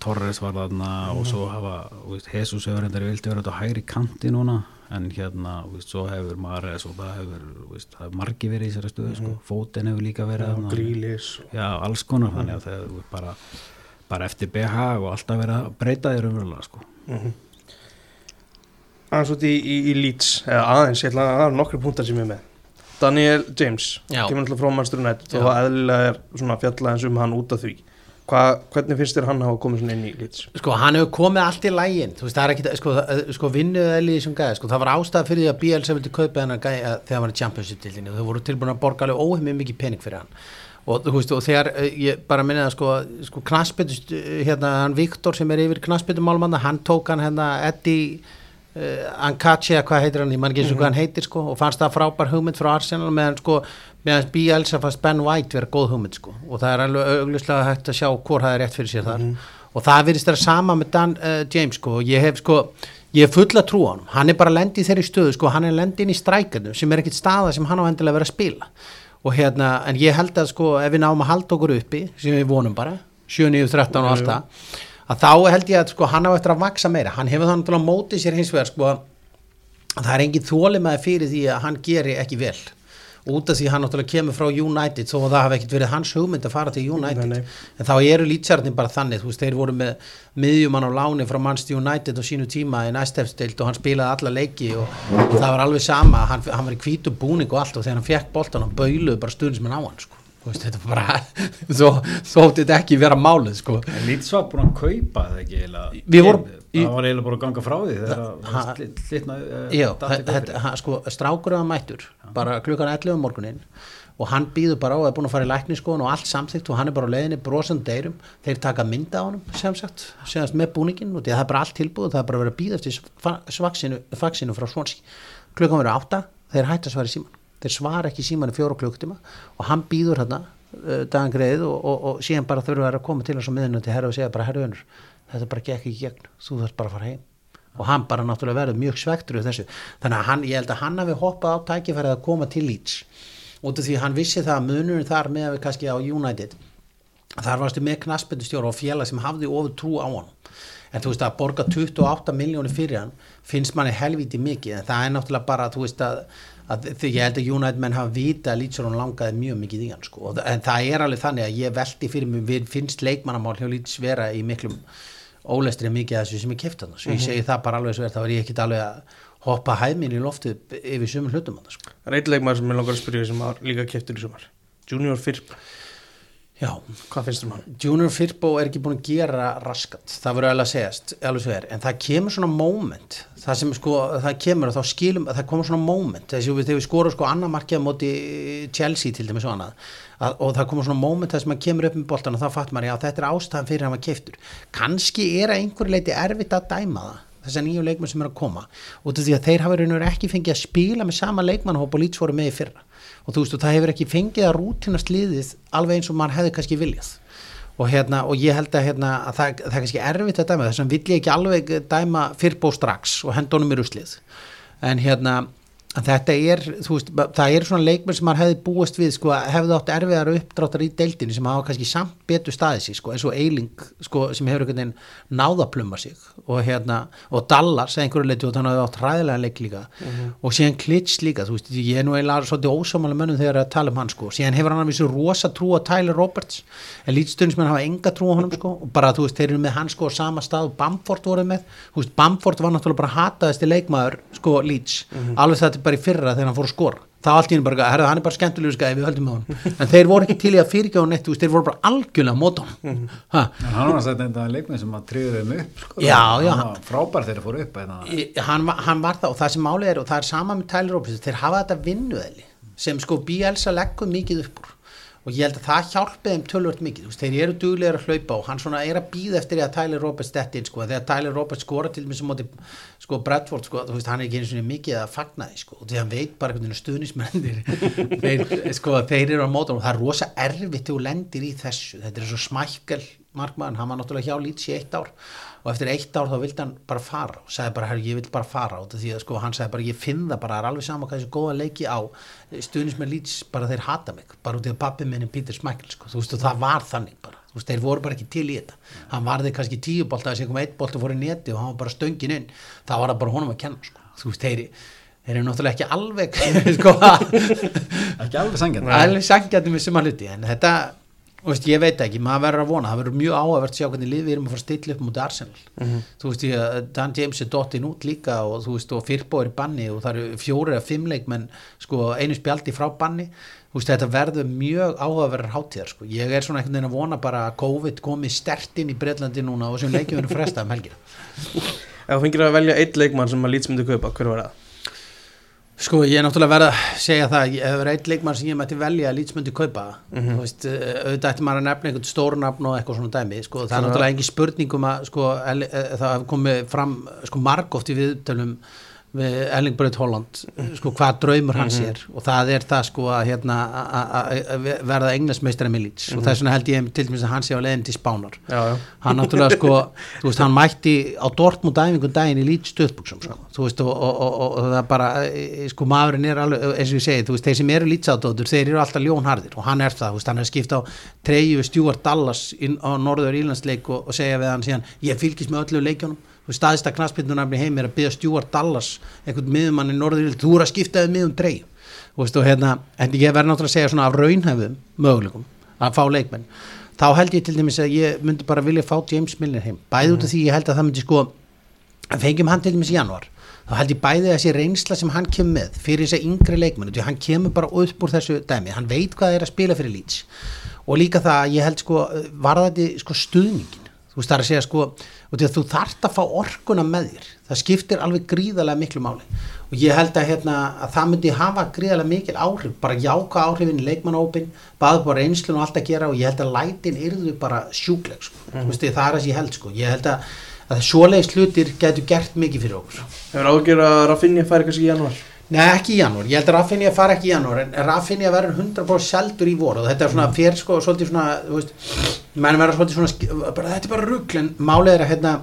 Speaker 3: Torres var þarna og svo hafa, þú veist, Jesus hefur reyndar vildi vera þetta á hægri kanti núna en hérna, þú veist, svo hefur Mares og það hefur, veist, það hefur margi verið í þessari stöðu, sko, fóten hefur líka verið þarna.
Speaker 1: Grílis
Speaker 3: Já, alls konar þannig að það er bara, bara eftir BH og alltaf verið að breyta þér umverulega sko.
Speaker 1: aðeins út í, í, í Leeds eða aðeins, ég ætla að það er nokkru punktar sem ég er með. Daniel James, kemur alltaf frá Manchester United og eðlilega er svona fjallaðins um hann út af því Hva, hvernig finnst þér hann hafa komið svona inn í Leeds?
Speaker 2: Sko, hann hefur komið allt í lægin, veist, það er ekki, sko, það- sko vinnuð eða sem gæði, sko, það var ástæða fyrir því að BLC vildi kaupa hennar gæði þegar hann var í Championship-dildinni og þau voru tilbúin að borga alveg óheimið mikið pening fyrir hann. Og þú veist, og þegar eh, ég bara minni það, sko, sko knaspit, hérna, hann Viktor sem er yfir knaspitumálmanna, hann tók hann hérna Eddie Ankachi, eða hvað heitir hann, ég man ekki eins og hvað hann heitir, sko, og fannst það frábær hugmynd frá Arsenal meðan, sko, meðan BLC fannst Ben White vera góð hugmynd, sko, og það er alveg auglustlega hægt að sjá hvort það er rétt fyrir sér þar. Og það virðist þeirra sama með Dan uh, James sko, og ég hef sko ég hef fulla trú á hann, hann er bara lendi í þeirri stöðu sko, hann er lendi inn í strækjörnum sem er ekkit staða sem hann á endilega verið að spila. Og hérna, en ég held að sko ef við náum að halda okkur uppi, sem við vonum bara 7, 9, 13 og allt það að þá held ég að sko hann á eftir að vaksa meira. Hann hefur þannig að móti sér hins vegar sko að það er engin þólimaði fyrir því að hann geri ekki vel út af því hann náttúrulega kemur frá United þó að það hafi ekkert verið hans hugmynd að fara til United
Speaker 1: Nei, nei.
Speaker 2: en þá eru lýtsjarnir bara þannig þú veist, þeir voru með miðjumann á láni frá Manchester United á sínu tíma í næstefstild og hann spilaði alla leiki og, og það var alveg sama, hann, hann var í hvítu búning og allt og þegar hann fekk boltan hann bauluð bara stundismenn á hann sko. Þú veist, þetta var bara svo þótti þetta ekki vera málið sko.
Speaker 3: En Leeds var búin að kaupa það ekki
Speaker 2: Við vorum-
Speaker 3: Það var eiginlega bara að ganga frá því þegar það slitnaði
Speaker 2: hann, sko, strákur að mættur bara klukkan 11 um morgunin og hann býður bara á að er búin að fara í lækniskoðun og allt samþygt og hann er bara á leiðinni brosandi deyrum. Þeir taka mynda á honum sem sagt semast með búningin og að það er bara allt tilbúð það er bara verið að býða eftir svaxinu, faxinu frá Svonsi klukkan verið átta, þeir hætta að svara í síman þeir svara ekki í síman í fjóra klukkutíma og hann býður hérna uh, dagan greið og, og, og síðan bara þurfa að koma til hans á miðinu til herra og segja bara herra önur þetta bara gekk ekki gegn, þú þarf bara að fara heim. Og hann bara náttúrulega verður mjög svektur þannig að hann, ég held að hann hafi hoppað á tækifærið að koma til Leeds. Út af því hann vissi það að munurinn þar með að við kannski á United. Þar varstu með knaspendustjóra og félag sem hafði ofur trú á hann en þú veist að borga 28 miljónir fyrir hann finnst manni helviti mikið. En það er náttúrulega bara þú veist að, að ég held að United menn hafa vita að Leeds langaði mjög mikið í hann sko. en það er alveg þannig að ég veldi fyrir mig finnst leikmannamál hjá Leeds vera í miklum ólestri mikið að þessu sem ég kefti hann svo ég segi það bara alveg svo er það var ég ekkit alveg að hoppa hæðminn í loftu yfir sumum hlutum hann sko.
Speaker 1: Það er eitt leikmaður sem ég langar að spyrja sem var líka keftur í sumar. Junior Firp,
Speaker 2: Já,
Speaker 1: hvað finnst þér um hann?
Speaker 2: Junior Firpo er ekki búin að gera raskat, það verður alveg að segjast alveg svo er, en það kemur svona moment það sem sko, það kemur og þá skilum það komur svona moment, þessi þegar við skorum sko annar markið á móti Chelsea til dæmis og annað, að, og það komur svona moment þess að maður kemur upp með boltan og þá fattar maður já þetta er ástæðan fyrir að hann var keiftur kannski er að einhverju leiti erfitt að dæma það þessar nýju leikmenn sem er að koma. Út af því að þeir hafa raun og veru ekki fengið að spila með sama leikmannhóp og lýts voru með í fyrra. Og þú veist og það hefur ekki fengið að rútinast liðið alveg eins og mann hefði kannski viljað. Og, hérna, og ég held að, hérna, að það, það er kannski erfitt að dæma þess að vill ég ekki alveg dæma fyrrbó strax og hendunum í ruslið. En hérna að þetta er, þú veist, það er svona leikmenn sem maður hefði búist við, sko, hefði átt erfiðar uppdráttar í deildinu sem hafa kannski samt betur staðið sig, sko, eins og Eiling sko, sem hefur einhvern veginn náðaplumma sig og hérna, og Dallas einhverju leiti og þannig að það átt ræðilega leik líka. Mm -hmm. og síðan Klitsch líka, þú veist ég er nú eiginlega svolítið ósámála mönnum þegar að tala um hann, sko, síðan hefur hann að vissu rosa trú á Tyler Roberts, en lítstundismenn hafa á bara hann, í fyrra þegar hann fór að skora. Það allt í henni bara, herra, hann er bara skemmtilegur skæði við höldum með hann, en þeir voru ekki til í að fyrirgjáða neitt, þeir voru bara algjörlega móta hann
Speaker 3: hann var að setja þetta leikmið sem að tryggja þeim upp sko,
Speaker 2: já, já,
Speaker 3: frábær þegar þeir fóru upp
Speaker 2: hann, hann var það og það sem málið er og það er sama með Roberts, þeir hafa þetta vinnuðeli sem sko Bielsa leggur mikið upp úr og ég held að það hjálpi þeim tölvört mikið. Veist, þeir eru duglegar að hlaupa og hann svona er að býða eftir því að Tyler Roberts detti inn sko, þegar Tyler Roberts skora til mig sem móti sko Bradford sko, veist, hann er ekki eins og mikið að fagna því sko, því hann veit bara einhvern veginn stuðnismendir þeir, sko, þeir eru á mótan og það er rosa erfitt til að lendir í þessu. Þetta er svo smækkel markmann, hann var náttúrulega hjá lítsi eitt ár og eftir eitt ár þá vildi hann bara fara og sagði bara, ég vil bara fara út því að sko hann sagði bara, ég finn það bara, það er alveg sama hvað þessu góða leiki á. Stuðnis með lýts, bara þeir hata mig. Bara út í að pappi minni Pítur Smækkel sko, þú veist og það var þannig bara, þú veist, þeir voru bara ekki til í þetta, hann varði kannski tíu bólta þessi kom eitt bólta fór í neti og hann var bara stöngin inn, það var það bara honum að kenna sko, þú veist, þeir, þeir eru náttúrulega ekki alveg sko,
Speaker 3: ekki alveg sangjandi
Speaker 2: með suma hluti en þetta og veist, ég veit ekki, maður verður að vona það verður mjög áhægvert að sjá hvernig lið við erum að fara að stilla upp mútið Arsenal mm -hmm. þú veist, ég, Dan James er dottin út líka og þú veist, og er í banni og það eru fjóri að fimmleik menn sko, einu spjaldi frá banni þú veist, þetta verður mjög áhægverðar hátíðar sko. ég er svona einhvern veginn að vona bara að COVID komi stert inn í Breitlandi núna og sem leikjum verður fresta um helgina
Speaker 1: Ef þú fengir að velja eitt leikmann sem að lýtsmyndu kaupa, hver var það?
Speaker 2: Sko ég er náttúrulega verið að segja það ef það er eitt leikmann sem ég mætti velja að lýtsmyndi kaupa, mm -hmm. þú veist auðvitað ætti maður að nefna einhvern stórnafn og eitthvað svona dæmi, sko það er náttúrulega engin spurning um að sko það komið fram sko margóft í viðtölum við Erling Braut Holland sko hvað draumur hans mm -hmm. er og það er það sko að hérna verða englasmeistari með Leeds mm -hmm. og það er svona held ég til dæmis að hann sé á leðin til Spánar
Speaker 1: já, já.
Speaker 2: hann náttúrulega sko þú veist hann mætti á Dortmund æfingun daginn í Leeds stöðbuksum sko þú veist og, og, og, og það bara sko maðurinn er alveg eins og ég segi þú veist þeir sem eru Leeds átóður þeir eru alltaf ljónharðir og hann er það þú veist hann er skipt á treyju Stuart Dallas á Norður Ílandsleik og segja við hann síðan ég fylgis með öllu leikjónum staðista knastbyrnunarfni heim er að byggja Stuart Dallas einhvern miðumann í norður þú eru að skiptaði miðum drey og hérna, en ég verði náttúrulega að segja svona af raunhefðum möguleikum að fá leikmenn. Þá held ég til dæmis að ég myndi bara vilja fá James Milner heim. Bæði mm. út af því ég held að það myndi sko að fengjum hann til dæmis í januar þá held ég bæði að þessi reynsla sem hann kemur með fyrir þessi yngri leikmenn. Því hann kemur bara upp úr þessu dæmi. Hann veit hvað er að spila fyrir Leeds. Og líka það að ég held sko varðandi sko stuðningin þú veist það er að segja sko að þú þart að fá orkuna með þér það skiptir alveg gríðarlega miklu máli og ég held að, hérna, að það myndi hafa gríðarlega mikil áhrif bara jáka áhrifin leikmannópin baða bara einslun og allt að gera og ég held að lætin yrðu bara sjúkleg sko. mm. veist, það er að ég held sko ég held að, að svoleiðis hlutir getur gert mikið fyrir okkur
Speaker 1: Hefur ágjör að Rafinha færi kannski í januar?
Speaker 2: Nei, ekki í janúar, ég held að Raffinja fara ekki í janúar en Raffinja verður 100% seldur í voru og þetta er svona
Speaker 1: Mm.
Speaker 2: fyrir sko svolítið svona, þú veist, menn verður svolítið svona, bara, þetta er bara rugl en málið er að hérna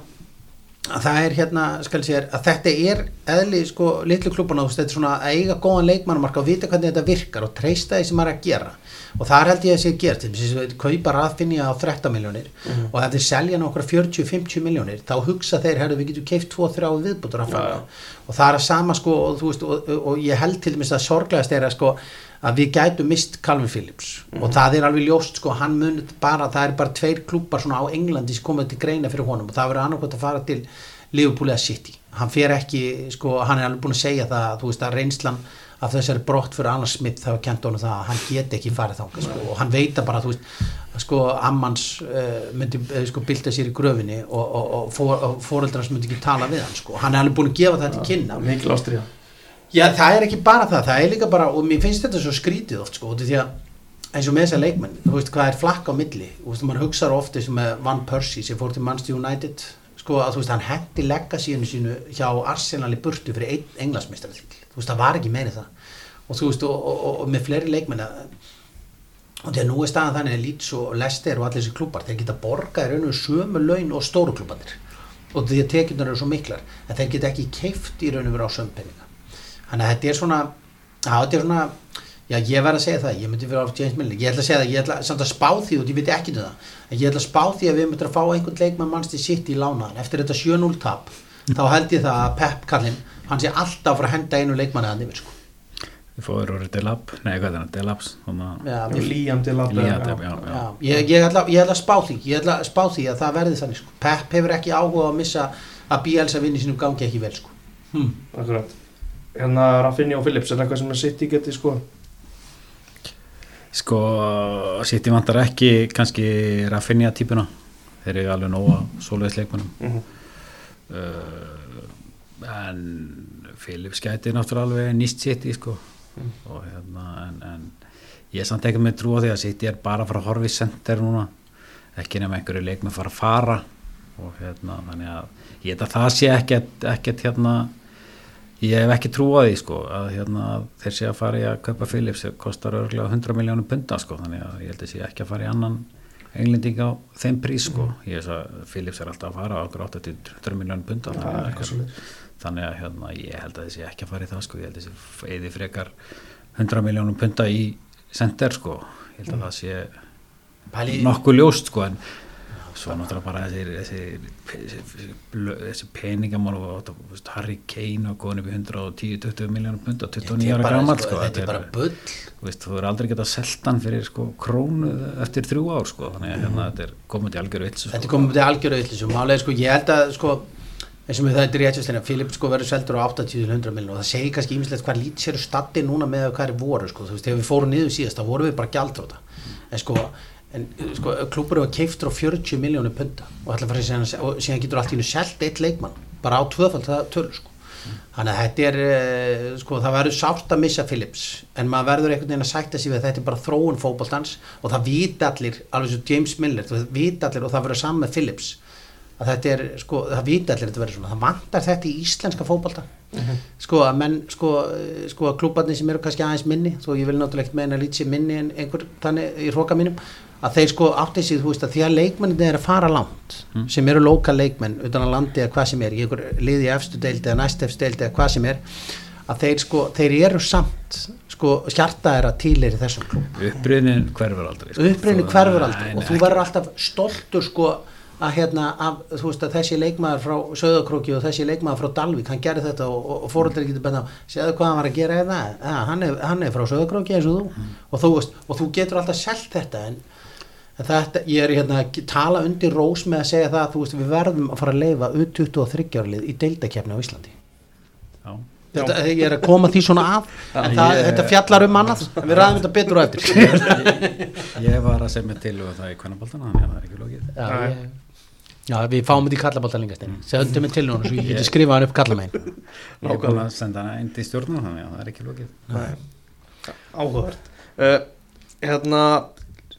Speaker 2: að það er hérna, skal segja, að þetta er eðli sko litlu klúbana, þú veist, þetta er svona að eiga góðan leikmannumarka og vita hvernig þetta virkar og treysta því sem maður er að gera og þar held ég að sé gert, þess að kaupa Raffinja á 13 miljónir og ef þeir selja nokkra 40-50 miljónir þá hugsa þeir, herru, við getum keift 2-3 viðbútur Raffinja
Speaker 1: Já,
Speaker 2: og það er að sama sko og, veist, og, og, og ég held til dæmis að sorglegast er að sko að við gætum mist Calvin Phillips. Og það er alveg ljóst sko hann mun bara, það er bara tveir klúpar svona á Englandi sem komið til greina fyrir honum. Og það verður annarkvæmt að fara til Liverpool eða City hann fer ekki, sko, hann er alveg búin að segja það þú veist að reynslan af þessari brott fyrir Alan Smith var kent honum það að hann get ekki farið þangað sko, og hann veit að bara, þú veist að sko Ammans uh, myndi uh, sko bylta sér í gröfinni og, og, og, for, og fóreldrars myndi ekki tala við hann sko, hann er alveg búin að gefa það til kynna.
Speaker 1: Mikil ástriða
Speaker 2: Já, það er ekki bara það, það er líka bara og mér finnst þetta svo skrítið oft sko, því að eins og með þessar leikmenn, þú veist hvað er flakk á milli, þú veist, maður hugsaður oft eins og með Van Persie sem fór til Manchester United sko, að þú veist, hann hendi legacyinu sínu hjá Arsenal í burtu fyrir einn englasmeistratill, þú veist, það var ekki meiri það. Og þú veist, og, og, og, og með fleiri leikmenn að og þegar nú er staðan þannig að Leeds og Leicester og allir þessi klubbar, þeir geta borgað í raun og sömu laun og stóru klubbanir og því að tekjurnar eru svo miklar en þeir geta ekki keift í raun og veru á sömpenninga þannig að þetta er svona já, þetta er svona, já ég verð að segja það ég myndi vera á James Milner, ég ætla að segja það ég ætla samt að spá því og ég veit ekki um það en ég ætla að spá því að við myndum að fá einhvern leikmann mannstu sitt í lánaðan eftir þetta 7-0 tap þá held ég það að Pep Kallin hann sé alltaf að fara að henda einu leikmanni að yfir sko.
Speaker 3: Við fóður orðið Delap, nei hvað er það, Delaps
Speaker 2: já.
Speaker 3: Já,
Speaker 2: ég, ég, ætla, ég ætla að spá því ég ætla að spá því að það verði þannig sko. Pep hefur ekki áhuga að missa að Bielsa vinni sínum gangi ekki vel sko. hm.
Speaker 1: akkurat hérna Raffinja og Phillips er það eitthvað sem að City geti sko
Speaker 3: Sko, City vantar ekki kannski Rafinha típuna. Þeir eru alveg nóga svoleiðis leikmunum
Speaker 1: mm
Speaker 3: uh, en Philips gæti náttúrulega alveg nýst City sko.
Speaker 1: Mm.
Speaker 3: og hérna en, en ég er samt ekki með trú á því að City er bara horfa í center núna. Ekki nefn einhverju leik með fara að fara. Og hérna þannig að ég held að það sé ekkert, ekkert hérna ég hef ekki trú á því sko að hérna þeir sé að fara í að kaupa Philips það kostar örgulega 100 miljónum punta sko þannig að ég held að sé ekki að fara í annan englending á þeim prís sko. Ég veist að Philips er alltaf að fara á okkur 80-100 miljónum
Speaker 1: það er eitthvað svolítið
Speaker 3: þannig að hérna, ég held að þessi ekki að fara í það sko, ég held að þessi eði frekar 100 miljónum punta í sender sko, ég held að það sé
Speaker 2: Pæli,
Speaker 3: nokkuð ljóst sko en svo náttúrulega bara þessi, þessi, þessi, þessi peningamál og Harry Kane og góðin upp í 110-20 miljónum punta 29 ára gammal sko,
Speaker 2: þetta er bara bull.
Speaker 3: þú er aldrei getað seltan fyrir sko krónu eftir þrjú ár sko, þannig að hérna, þetta er komið til algjöru vitt
Speaker 2: þetta er komið til algjöru yllisum málega sko, ég held að sko eins og með það er réttjastlega, Filip sko verður seldur á 80-100 miljon og það segir kannski ímislegt hvað lít sér statti núna með hvað er voru sko, þú veist, þegar við fórum niður síðast þá vorum við bara gjaldróta en sko, en, sko klúpur hefur keiftur á 40 miljónu punta og, að fara að segja- og síðan getur allt í nú selt eitt leikmann bara á tvöfald það tölu sko. Þannig að þetta er eh, sko, það verður sárt að missa Phillips en maður verður einhvern veginn að sætta sig við að þetta er bara þróun fótboltans og það vita allir alveg svo James Miller, það vita allir og það verður saman með Phillips að þetta er, sko, það vita allir þetta verður svona, það vantar þetta í íslenska fótbolta. Sko að menn, sko, eh, sko klúbarnir sem eru kannski aðeins minni, ég að þeir sko átti sig, þú veist að því að leikmennin er að fara langt sem eru lokal leikmenn utan að landi eða hvað sem er, í einhver liði í efstu deild eða næst efstu deild eða hvað sem er að þeir sko, þeir eru samt sko hjarta er að týlir í þessum klúb
Speaker 3: uppriðnin hverfur aldrei sko.
Speaker 2: upprýni
Speaker 3: Þú-
Speaker 2: hverfur aldrei og þú verður alltaf stoltur sko að hérna, af, þú veist að þessi leikmaður frá Söðakróki og þessi leikmaður frá Dalvík hann gerði þetta og, og, og fóröldri getur benda séðu hvað hann var að gera eða ja, hann, er, hann er frá Söðakróki eins og þú.
Speaker 3: Mm.
Speaker 2: og, þú veist, og þú getur alltaf selt þetta en þetta, ég er hérna að tala undir rós með að segja það að þú veist við verðum að fara að leifa U23 árlið í deildakefni á Íslandi.
Speaker 3: Já.
Speaker 2: Þetta, ég er að koma því svona að. En það,
Speaker 3: ég-
Speaker 2: þetta fjallar um annað. En við ræðum þetta betur á eftir.
Speaker 3: Ég var að segja mig til og það í kvennaboltana þannig að það er ekki lókið
Speaker 2: Já, ég, já við fáum þetta í kallabólta lengast einn segðu mig til núna svo ég geti skrifað hann upp kallamegin.
Speaker 3: Ég er búin að senda hana inn til stjórnum þannig að það er ekki lókið
Speaker 1: áhugavert. Uh, hérna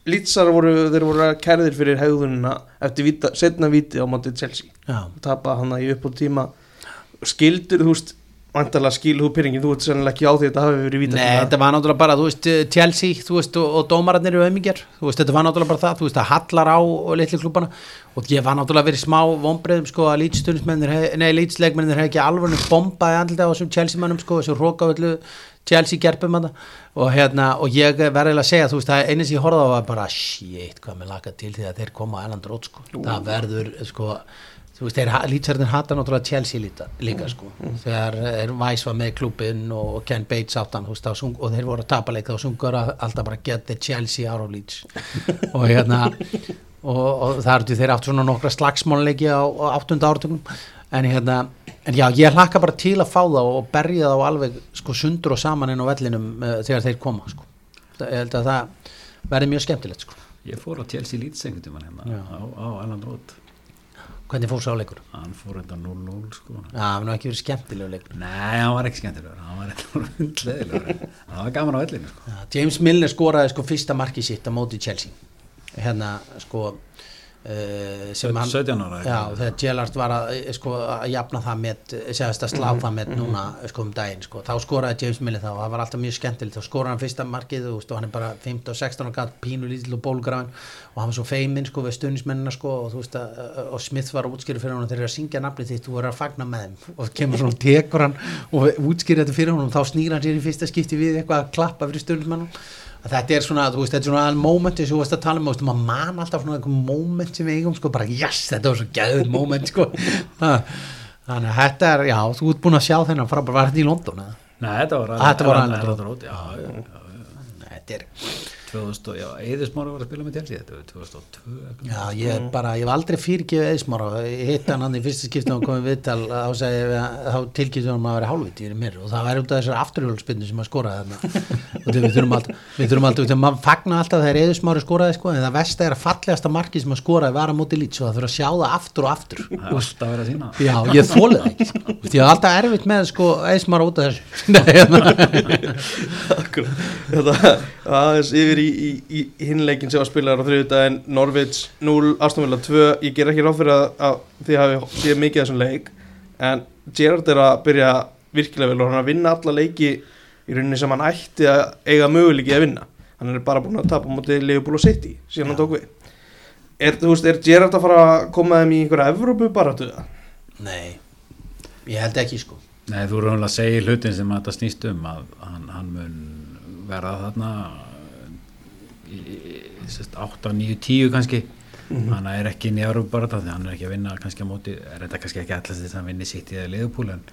Speaker 1: Lítsar voru, þeir voru kærðir fyrir hegðunina eftir vita, setna viti á móti Chelsea.
Speaker 2: Já,
Speaker 1: tapa hann í upp á tíma. Skildur, þú veist vantarlega skilu þú pyrringin, þú ert sennilega ekki á því að þetta hafi verið víta
Speaker 2: Nei, þetta var náttúrulega bara, þú veist, Chelsea þú veist, og, og dómararnir eru auðmingjar þú veist, þetta var náttúrulega bara það, þú veist, það hallar á og litli klúbana og ég var náttúrulega verið smá vonbreiðum, sko, að lýtstundsmennir nei, lýtsleikmennir hef ekki alveg bombaði Chelsea gerpum hann og hérna, og ég verði að segja, þú veist, það einu sem ég horfði á var bara, shit, hvað mér laka til því að þeir koma á Erland Rót, sko, það verður, sko þú veist, þeir lýtsarðin hata náttúrulega Chelsea líta, líka sko. Þegar er Væs var með klubin og Ken Bates áttan, þú veist, og, sung, og þeir voru að tapa leik þá sungur að alltaf bara get the Chelsea out of Leeds. Og hérna og, og það eru þeir átt svona nokkra slagsmónleiki á, á áttunda ártögnum en hérna, en já, ég hlakka bara til að fá það og berja það á alveg sko sundur og saman inn á vellinum uh, þegar þeir koma sko, ég held að það verði mjög skemmtilegt sko.
Speaker 3: Ég fór á Chelsea Leeds einhvern tímann hérna á, á Erland Road.
Speaker 2: Hvernig fór sá leikur?
Speaker 3: hann fór þetta 0-0 sko.
Speaker 2: Já, það var ekki verið skemmtilegu leikur.
Speaker 3: Nei, hann var ekki skemmtilegur, hann var eitthvað hundleðilegur, hann var gaman á vellinu sko.
Speaker 2: Já, James Milner skoraði sko fyrsta marki sitt á móti Chelsea. Hérna sko sem hann
Speaker 3: 17 ára
Speaker 2: já, þegar Gerrard var að, eh, sko, að jafna það með, segast að slá það með núna sko um daginn, sko, þá skoraði James Milner þá. Og það var alltaf mjög skemmtilegt, þá skoraði hann fyrsta markið og, hann er bara 15 og 16 og gæt pínu lítil og bólgrafin og hann var svo feiminn sko við stuðnismennina sko og þú veist að og Smith var að útskýra fyrir hann þegar að syngja nafnið þitt þú verður að fagna með þeim. Og kemur svona tekur hann og útskýra þetta fyrir hann og þá snýr hann sér í fyrsta skipti við eitthvað að klappa fyrir stuðnismennum að þetta er svona, þú veist, þetta er svona momenti sem þú veist að tala um, þú veist, maður man alltaf svona eitthvað moment sem við eigum, sko, bara, yes, þetta var svo gæður moment, sko þannig að þetta er, já, þú ert búin að sjá þennan frábær, var þetta í London, eða?
Speaker 3: Nei, þetta var
Speaker 2: Þetta var
Speaker 3: Erland
Speaker 2: Erland
Speaker 3: Road Já, já, já,
Speaker 2: Nei, þetta er,
Speaker 3: 2000, og- já, Eðismári var að spila með Chelsea þetta var 2002 eitthvað.
Speaker 2: já, ég bara, ég hef aldrei fyrirgefið eðismára, ég hitt hann hann í fyrsta skiptum og komið viðtal, þá segi ég, við- þá tilkýrði hann að vera hálfviti í mér. Og það væri út af þessar afturhjólspinnu sem að skora þarna. Og við þurfum alltaf, við þurfum alltaf, þegar maður fagna alltaf þegar eðismári skoraði, sko, en það versta er að fallegasta marki sem að skoraði var að móti lít, svo það fyrir að sjá það aftur og aftur.
Speaker 3: Það er alltaf
Speaker 1: í, í, í hinleikin sem var spilaðar á þriðudaginn Norvits 0, Astonvilla 2 ég ger ekki ráð fyrir að, að þið hafi séð mikið af þessum leik en Gerard er að byrja virkilega vel og hann er að vinna alla leiki í rauninni sem hann ætti að eiga möguleiki að vinna. Hann er bara búin að tapa móti Leopold og City síðan hann tók við. Er, þú veist, er Gerard að fara að koma þeim í einhverja Evrópu bara til það?
Speaker 2: Nei, ég held ekki sko.
Speaker 3: Nei, þú erum alveg að segja hlutin sem þetta snýst um að hann, hann mun verða þarna 8, 9, 10 kannski. Hann er ekki inn í Európa bara því hann er ekki að vinna kannski á móti, er þetta kannski ekki allast þess að hann vinni sitt í eða liðupúl en,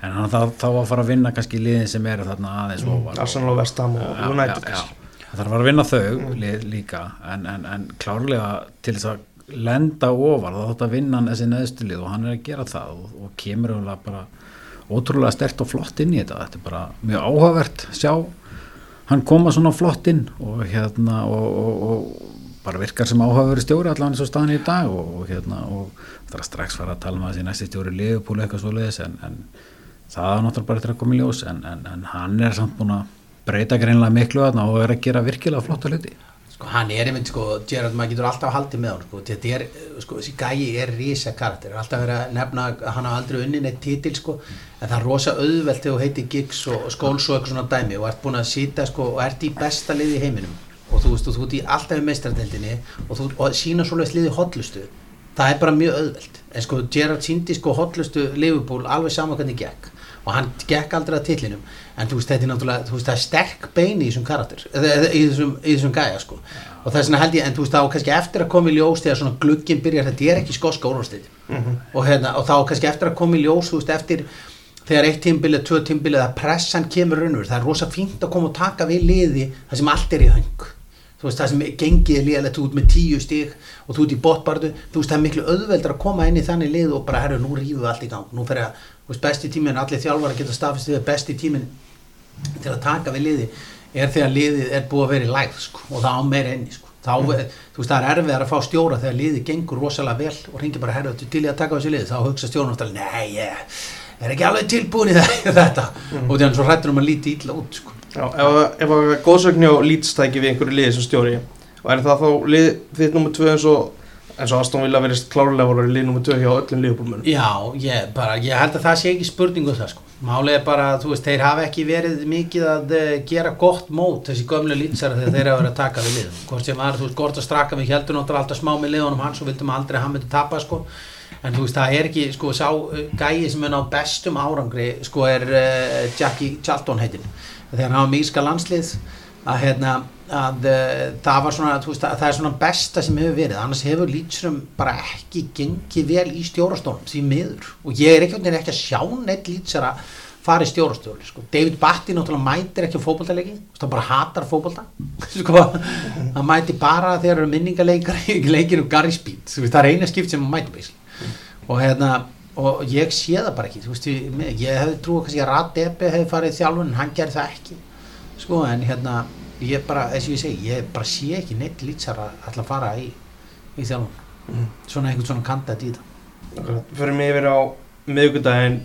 Speaker 3: en hann þá, þá að fara að vinna kannski liðin sem eru þarna aðeins ofar
Speaker 1: Arsenal og Vestham og United.
Speaker 3: það þarf að að vinna þau lið, líka en, en, en klárlega til þess að lenda ofar þá þátt að vinna hann þessi neðstu lið og hann er að gera það og, og kemur bara ótrúlega stert og flott inn í þetta. Þetta er bara mjög áhugavert sjá hann koma svona flott inn og hérna og, og, og bara virkar sem áhugaveru stjóri allan eins og staðan í dag og, hérna og það er strax fara að tala um að þessi næsti stjóri liðupúli eitthvað svo leiðis en, en það er náttúrulega bara eftir að koma í ljós en, en, en hann er samt búin að breyta greinlega miklu þarna og er að gera virkilega flotta hluti
Speaker 2: Sko hann er einmitt sko, Gerard, maður getur alltaf haldið með hann sko, þetta er, sko, þessi gæi er rísa karakter, alltaf verið að nefna hann hafa aldrei unni neitt titil sko. En það er rosa auðvelt þegar þú heitir Giggs og skóls og eitthvað svona dæmi og ert búin að sýta sko og ert í besta liði í heiminum. Og þú veist, og þú ert í alltaf í meistaradeldinni og þú og sína svoleiðis liði hotlustu það er bara mjög auðvelt. En sko Gerard síndi sko hotlustu Liverpool alveg sama hvernig gekk. Og hann gekk aldrei að titlinum en þú veist þetta er náttúrulega, þú veist það er sterk beini í þessum karakter, í, þessum, í þessum gæja sko. Og það er svona held ég, en þú veist þá kannski eftir að koma í ljós þegar svona glugginn byrjar, þetta er ekki skoska úrvastið og, hérna, og þá kannski eftir að koma í ljós, þú veist eftir þegar eitt tímbilið, tvö tímbilið að pressan kemur raunur, það er rosa fínt að koma og taka við liði það sem allt er í höng þú veist það sem gengið er liðalegt út með tíu stík og þú ert í botbardu þú veist það er miklu auðveldar að koma inn í þannig lið og bara herru nú rífum við allt í gang. Nú fer að, besti tíminn, allir þjálfar að geta stafist við besti tíminn til að taka við liði er þegar liðið er búið að vera í lægð sko, og það á meira enni sko. þá, þú veist það er erfið að fá stjóra þegar liðið gengur rosalega vel og ringir bara herru til í að taka þessi lið þá hugsa stjórnum alltaf, nei ég er ekki alveg tilbúin í þetta og þannig svo hrættur um að líti illa út sko.
Speaker 1: Já, ef, ef að góðsögni á lítstæki við einhverju liði sem stjóri og er það þá lið þitt nummer 2 eins og eins og Aston Villa verist klárlega voru lið nummer 2 hjá öllum liðbúlmönum
Speaker 2: Já, ég, bara, ég held að það sé ekki spurningu um það sko. Málið er bara, veist, þeir hafa ekki verið mikið að uh, gera gott mót þessi gömlu lýtsara þegar þeir hafa verið að taka við liðum. Hvort sem var, þú veist, Gorta Straka við heldum náttúrulega alltaf smá með liðunum hans og vildum aldrei að hann myndi tapa, sko. En þú veist, það er ekki, sko, sá uh, gæi sem er ná bestum árangri, sko, er uh, Jackie Charlton heitin. Þegar hann var míska landslið, að hérna, að uh, það var svona, þú veist, að það er svona besta sem hefur verið. Annars hefur lýtsurum bara ekki gengið vel í stjórastólum, því miður. Og ég er ekki, ekki að sjá neitt lýtsara fara í stjórastölu sko. David Batty náttúrulega mætir ekki á fókbaltaleiki hann bara hatar fókbalta sko, hann mæti bara þegar það eru minningarleikar í leikinu Gary Speed það er eina skipt sem hann mæti basically. og hérna og ég sé það bara ekki veist, ég, ég hefði trúið kannski að Radebi hefði farið þjálfun en hann gerði það ekki sko en hérna ég bara, þess að ég segi, ég bara sé ekki neitt lýtsar að alltaf fara í, í þjálfun. Mm. svona einhvern svona kandat í það
Speaker 1: Fyrir mig yfir á miðugudaginn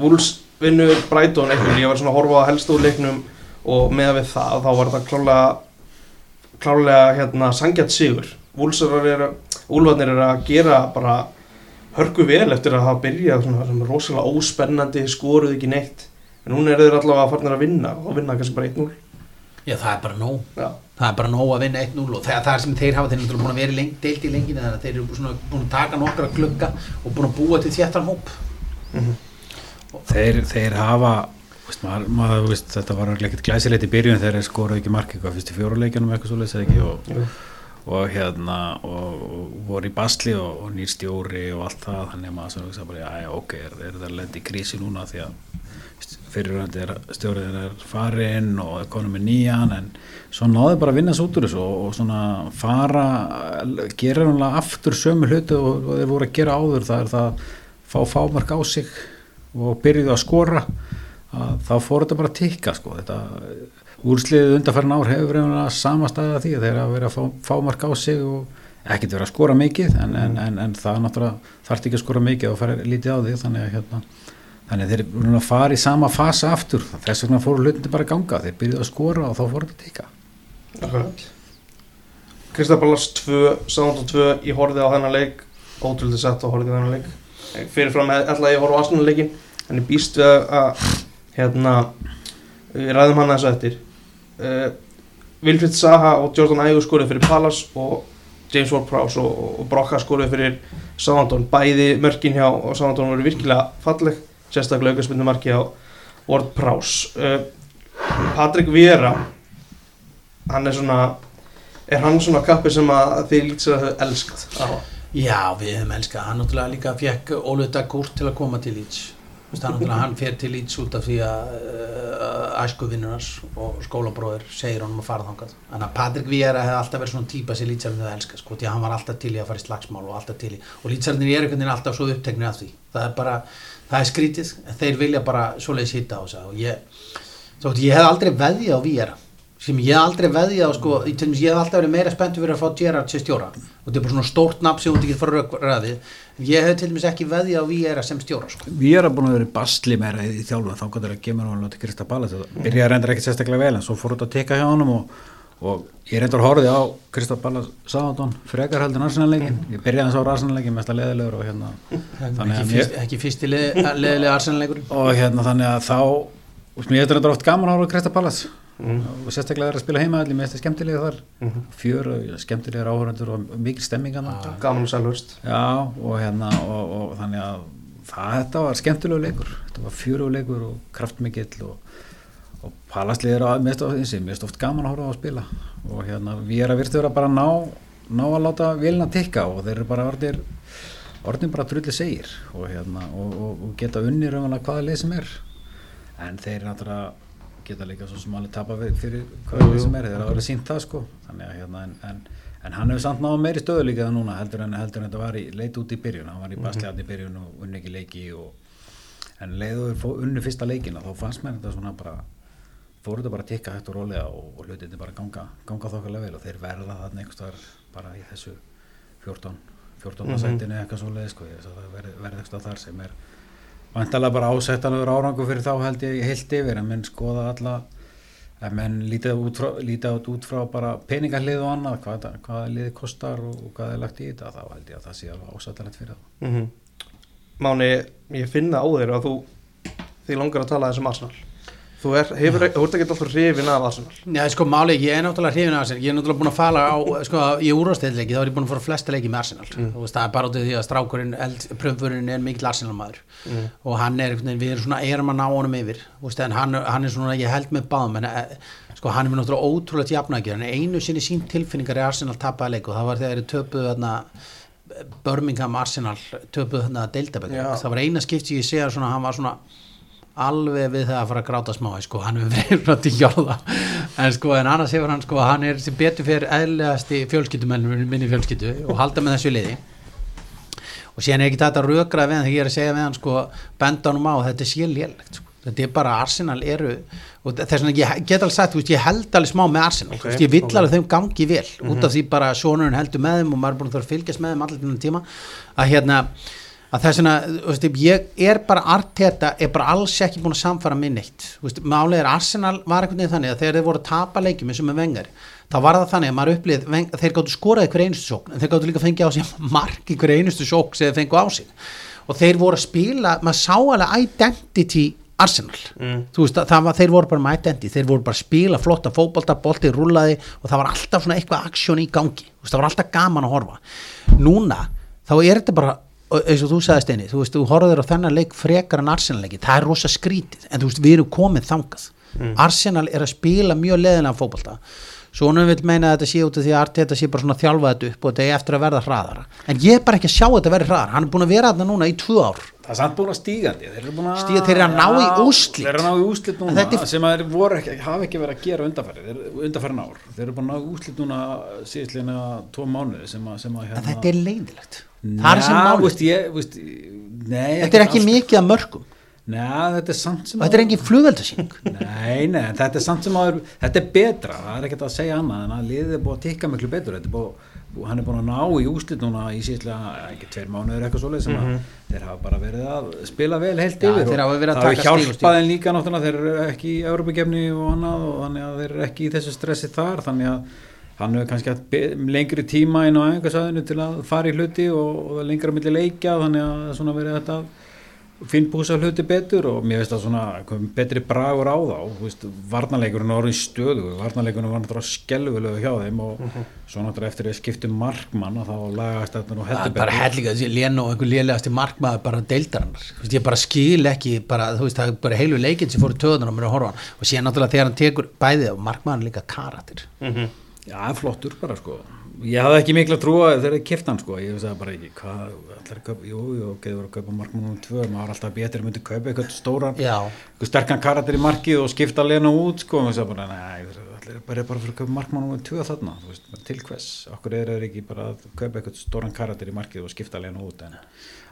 Speaker 1: Wools vinnur Brighton eitthvað, ég var svona að horfa á helst úr leiknum og með við það þá var það klálega klálega hérna sangjart sigur. Úlfarnir er að gera bara hörku vel eftir að hafa byrjað svona, svona rosalega óspennandi skoruð ekki neitt. En núna er þeir allavega að farnir að vinna og vinna kannski bara 1-0
Speaker 2: Já það er bara nóg.
Speaker 1: Já.
Speaker 2: það er bara nóg að vinna 1-0 og það, það er sem þeir hafa þeir náttúrulega búin að vera lengt deilt í lenginu þannig að þeir eru búin að taka nokkra klukka og búin að búa til þéttan hóp.
Speaker 1: Mm -hmm
Speaker 3: þeir, þeir hafa veist, maður, maður, veist, þetta var ekkert glæsilegt í byrjun þegar þeir skoruð ekki mark eitthvað fyrst í fjóruleikjanum eitthvað svo leiðs ekki og, og, og hérna og, og voru í basli og, og nýr stjóri og allt það þannig að maður svona bara já ok, er, er það lendi í krísi núna? Því að fyrirhandi er stjórið er farin og konum með nýjan en svo náðu bara að vinna svo út úr þessu og svona fara gera náttúrulega aftur sömu hlutu og þeir voru að gera áður það er það fá fámark á sig og byrjuði að skora að þá fór þetta bara að tikka sko. þetta úrsliðið undarfærin ár hefur verið að samastæða því að þeir að vera að fá, fá mark á sig og ekkert vera að skora mikið en, en, en, en það náttúrulega þarf ekki að skora mikið og fara lítið á því þannig að hérna, þannig að þeir eru að fara í sama fasa aftur. Þess vegna fóru hlutindi bara að ganga. Þeir byrjuði að skora og þá fór þetta að tikka
Speaker 1: Akkurat. Kristapallas 2, Sándon 2 ég horfið á þennan leik. Ótrúlega sett og horfið á þennan leik. Fyrirfram ætla ég að horfa á Arsenal-leikin en ég býst við að hérna, við ræðum hann þessu eftir. Uh, Vilfrid Saha og Jordan Ayew skorið fyrir Palace og James Ward-Prowse og, og Brocka skorið fyrir Southampton. Bæði mörkin hjá Southampton voru virkilega falleg sérstaklega aukarspindu marki á Ward-Prowse uh, Patrik Viera hann er svona er hann svona kappi sem að þið lítið að hafa elskat á
Speaker 2: Já, við hefum elskað, hann náttúrulega líka fekk Ólöfda Gúrt til að koma til Leeds. Hann hann fer til Leeds út af því að uh, æskuvinnunars og skólabróður segir honum að fara þangað. Þannig að Patrik Víera hefði alltaf verið svona típa sem Leedsarinn hefði elskað, sko, því að hann var alltaf til í að fara í slagsmál og alltaf til í, og Leedsarinn er einhvern veginn alltaf svo uppteknið af því. Það er bara, það er skrítið þeir vilja bara svoleiðis hitta á þess að ég, hef aldrei veðið á Víera sem ég hef aldrei veðið á sko, ég hef alltaf verið meira spenntu fyrir að fá Gerard sem stjóra. Og þetta er bara svona stórt nafn sem þú ekki fara röðið ég hef til dæmis ekki veðið á Víera sem stjóra sko.
Speaker 3: Víera búin að vera bastli meira í þjálfum þá gott er að gemur hann til Krista Ballet það byrjaði að reynda ekki sérstaklega vel en svo fór þetta að teka hjá hann og, og ég reyndar horfið á Krista Ballet sáðan frekar heldur arsenalleikin ég byrjaði að sá arsenalleikin mest að leðilegur og hérna
Speaker 2: ekki, fyrst, ekki fyrsti leðilega arsenalleikur
Speaker 3: og hérna þannig að þá mér er þetta oft gaman að horfa Krista Ballet mm. og sérstaklega er að spila heima allir með þetta skemmtilega þar. Mm -hmm. fjör og skemmtilegar áhöröndur og mikil stemming ah,
Speaker 1: gaman og
Speaker 3: já og hérna og, og þannig að það, þetta var skemmtilegu leikur. Þetta var fjörulegu leikur og kraftmikill og, og palastlið er að mest oft, oft gaman að horfa á að spila. Og hérna við erum að virtu að bara ná ná að láta vilna tikka og þeir eru bara orðir orðin bara trulli segir. Og, hérna, og, og, og geta unnir um hvaða lið sem er. En þeir náttúrulega geta líka svo sem alveg tapa fyrir hvað sem er, þeir hafa verið sínt það sko. Þannig að hérna en, en, en hann hefur samt náðu meiri stöðu líka það núna heldur en heldur en þetta var í leit út í byrjun. Hann var í mhm. basliðan í byrjun og unni ekki leiki og, en leiður unni fyrsta leikina. Þá fannst mér þetta svona bara fóruð þetta bara að tikka hægt og rólega og, og hlutið þetta bara ganga, ganga þokkarlega vel og þeir verða þarna einhverstaðar bara í þessu 14 14. Mm -hmm. sætinu eitthvað svo leið sko, verði eitthvað þar sem er vantalega bara ásettanur árangu fyrir þá held ég heilt yfir en menn skoða alla en menn lítið út frá, lítið út frá bara peningarlið og annað hvað, hvað liðið kostar og, og hvað er lagt í þetta þá held ég að það sé alveg ásættanlegt fyrir það
Speaker 1: mm -hmm. Máni, ég finna á þér að þú því langar að tala þessum Arsenal þú er, ert ekki alltaf hrifin af Arsenal?
Speaker 2: Já, sko, máli, ég er náttúrulega hrifin af Arsenal. Ég er náttúrulega búin að fala á, sko, í úrvasteðleiki þá er ég búin að fara flesta leiki með Arsenal.
Speaker 1: Mm.
Speaker 2: veist, það er bara út af því að strákurinn pröfurinn er mikill Arsenal maður
Speaker 1: Mm.
Speaker 2: og hann er, við erum svona erum að ná honum yfir, veist, hann, hann er svona ég held með báðum, en eh, sko, hann er náttúrulega ótrúlega jafnækjur, en einu sinni sín tilfinningar í Arsenal tapaði leik og það var þegar þeir töpuðu þarna Birmingham Arsenal töpuðu þarna deildabæk
Speaker 1: Já.
Speaker 2: það var eina skipt sem ég segja svona, hann var svona alveg við það að fara að gráta smá sko, hann hefur verið frá til jörða en sko, en annars hefur hann sko, hann er sem betur fyrir eðlegasti fjölskyldumennur minni fjölskyldu og halda með þessu liði og síðan er ekki þetta rökra við hann þegar ég er að segja við hann sko, benda honum á þetta sé lélegt sko. þetta er bara Arsenal eru og þess vegna ég get alveg sagt, veist, ég held alveg smá með Arsenal,
Speaker 1: Ok,
Speaker 2: þú veist, ég vill
Speaker 1: ok.
Speaker 2: alveg þeim gangi vel, út af því bara sonurinn heldur með þeim og maður er búin að þurfa að fylgjast með þeim allir að að þess vegna, þú veist, ég er bara Arteta er bara alls ekki búin að samfara minn veist, málega er Arsenal var einhvern veginn þannig að þegar þeir voru að tapa leikjum eins og með vengar, þá var það þannig að maður upplið, veng, þeir gáttu skoraði hver einustu sókn en þeir gáttu líka fengið á sig mark í hver einustu sókn sem þeir fengu á sig. Og þeir voru að spila, maður sá alveg identity Arsenal.
Speaker 1: Mm.
Speaker 2: þú veist, það var, þeir voru bara með identity þeir voru bara að spila flotta fótbolta, bolti rúlaði og það var alltaf svona eitthvað aksjón í gangi. Veist, það var alltaf gaman að horfa. Núna, þá er þetta bara og eins og þú sagði Steini, þú veist, þú horfður á þennan leik frekar en Arsenal leiki, það er rosa skrítið. En þú veist, við erum komið þangað. Arsenal er að spila mjög leðilega fótbolta. Svo hún vil meina að þetta sé út af því að Arteta sé bara svona þjálfa þetta upp og þetta er eftir að verða hraðara. En ég er bara ekki að sjá þetta verði hraðara. Hann er búin að vera þarna núna í tvö ár.
Speaker 3: Það er samt búin að stígandi Þeir eru búin að
Speaker 2: Stíga- þeir eru að ná í
Speaker 3: Já,
Speaker 2: úrslit.
Speaker 3: Þeir eru að ná í úslit núna
Speaker 2: þetta er-
Speaker 3: sem að þeir ekki, hafa ekki verið að gera undanfæri undanfærin ár. Þeir eru búin að ná í úslit núna síðislega tvo mánuði sem að, sem að hérna,
Speaker 2: þetta er leiðilegt það er sem
Speaker 3: nei,
Speaker 2: þetta er ekki mikið að mörgum.
Speaker 3: Nei, þetta er samt sem
Speaker 2: og þetta er engin flugveldasýning
Speaker 3: Nei, nei, þetta er samt sem að þetta er betra, það er ekkert að segja annað en að liðið er búið að tikka miklu betur. Þetta er búið, búið, hann er búin að ná í úslit núna í síðlega, ekki tveir mánuður eitthvað svoleið sem að þeir hafa bara verið að spila vel heilt
Speaker 2: Mhm. Já,
Speaker 3: yfir
Speaker 2: þeir
Speaker 3: og
Speaker 2: hafa verið að
Speaker 3: það
Speaker 2: taka
Speaker 3: hefur hjálpað en líka náttúrulega þeir eru ekki í Európa-gefni og annað og þannig að þeir eru ekki í þessu stressi þar þannig að hann hefur kannski haft lengri tíma inn á einhversæðinu til að fara í hluti og, og það er lengra milli leikja þannig að það er svona verið þetta finnbúsa hluti betur og mér veist að svona kom betri bragur á þá. Þú veist, varnarleikurinn er orðin stöðu varnarleikurinn var náttúrulega skelvilegu hjá þeim og svo náttúrulega eftir að skiptum markmann og þá lagast þetta nú
Speaker 2: það
Speaker 3: heldur
Speaker 2: er bara hellinga, þessi Leno og einhver lélegasti markmaður bara deildarannar, þú veist, ég bara skil ekki bara, þú veist, það er bara heilu leikinn sem fóru töðunar á mér að horfa hann. Og síðan náttúrulega þegar hann tekur bæðið og markmaður líka karatir
Speaker 3: Já, flottur bara sko. Ég hafði ekki mikla trúa þegar ég kipta hann sko. Ég það bara ekki, hvað, allir að kaupa jú, jú, ok, það var að kaupa markmann um tvö. Maður var alltaf betur, myndi kaupa eitthvað stóran eitthvað sterkan karakter í markið og skipta lena út sko, og það bara, nei, allir er bara bara fyrir að kaupa markmann um tvö þarna, þú veist, bara til hvers? Okkur er þeir ekki bara að kaupa eitthvað stóran karakter í markið og skipta lena út en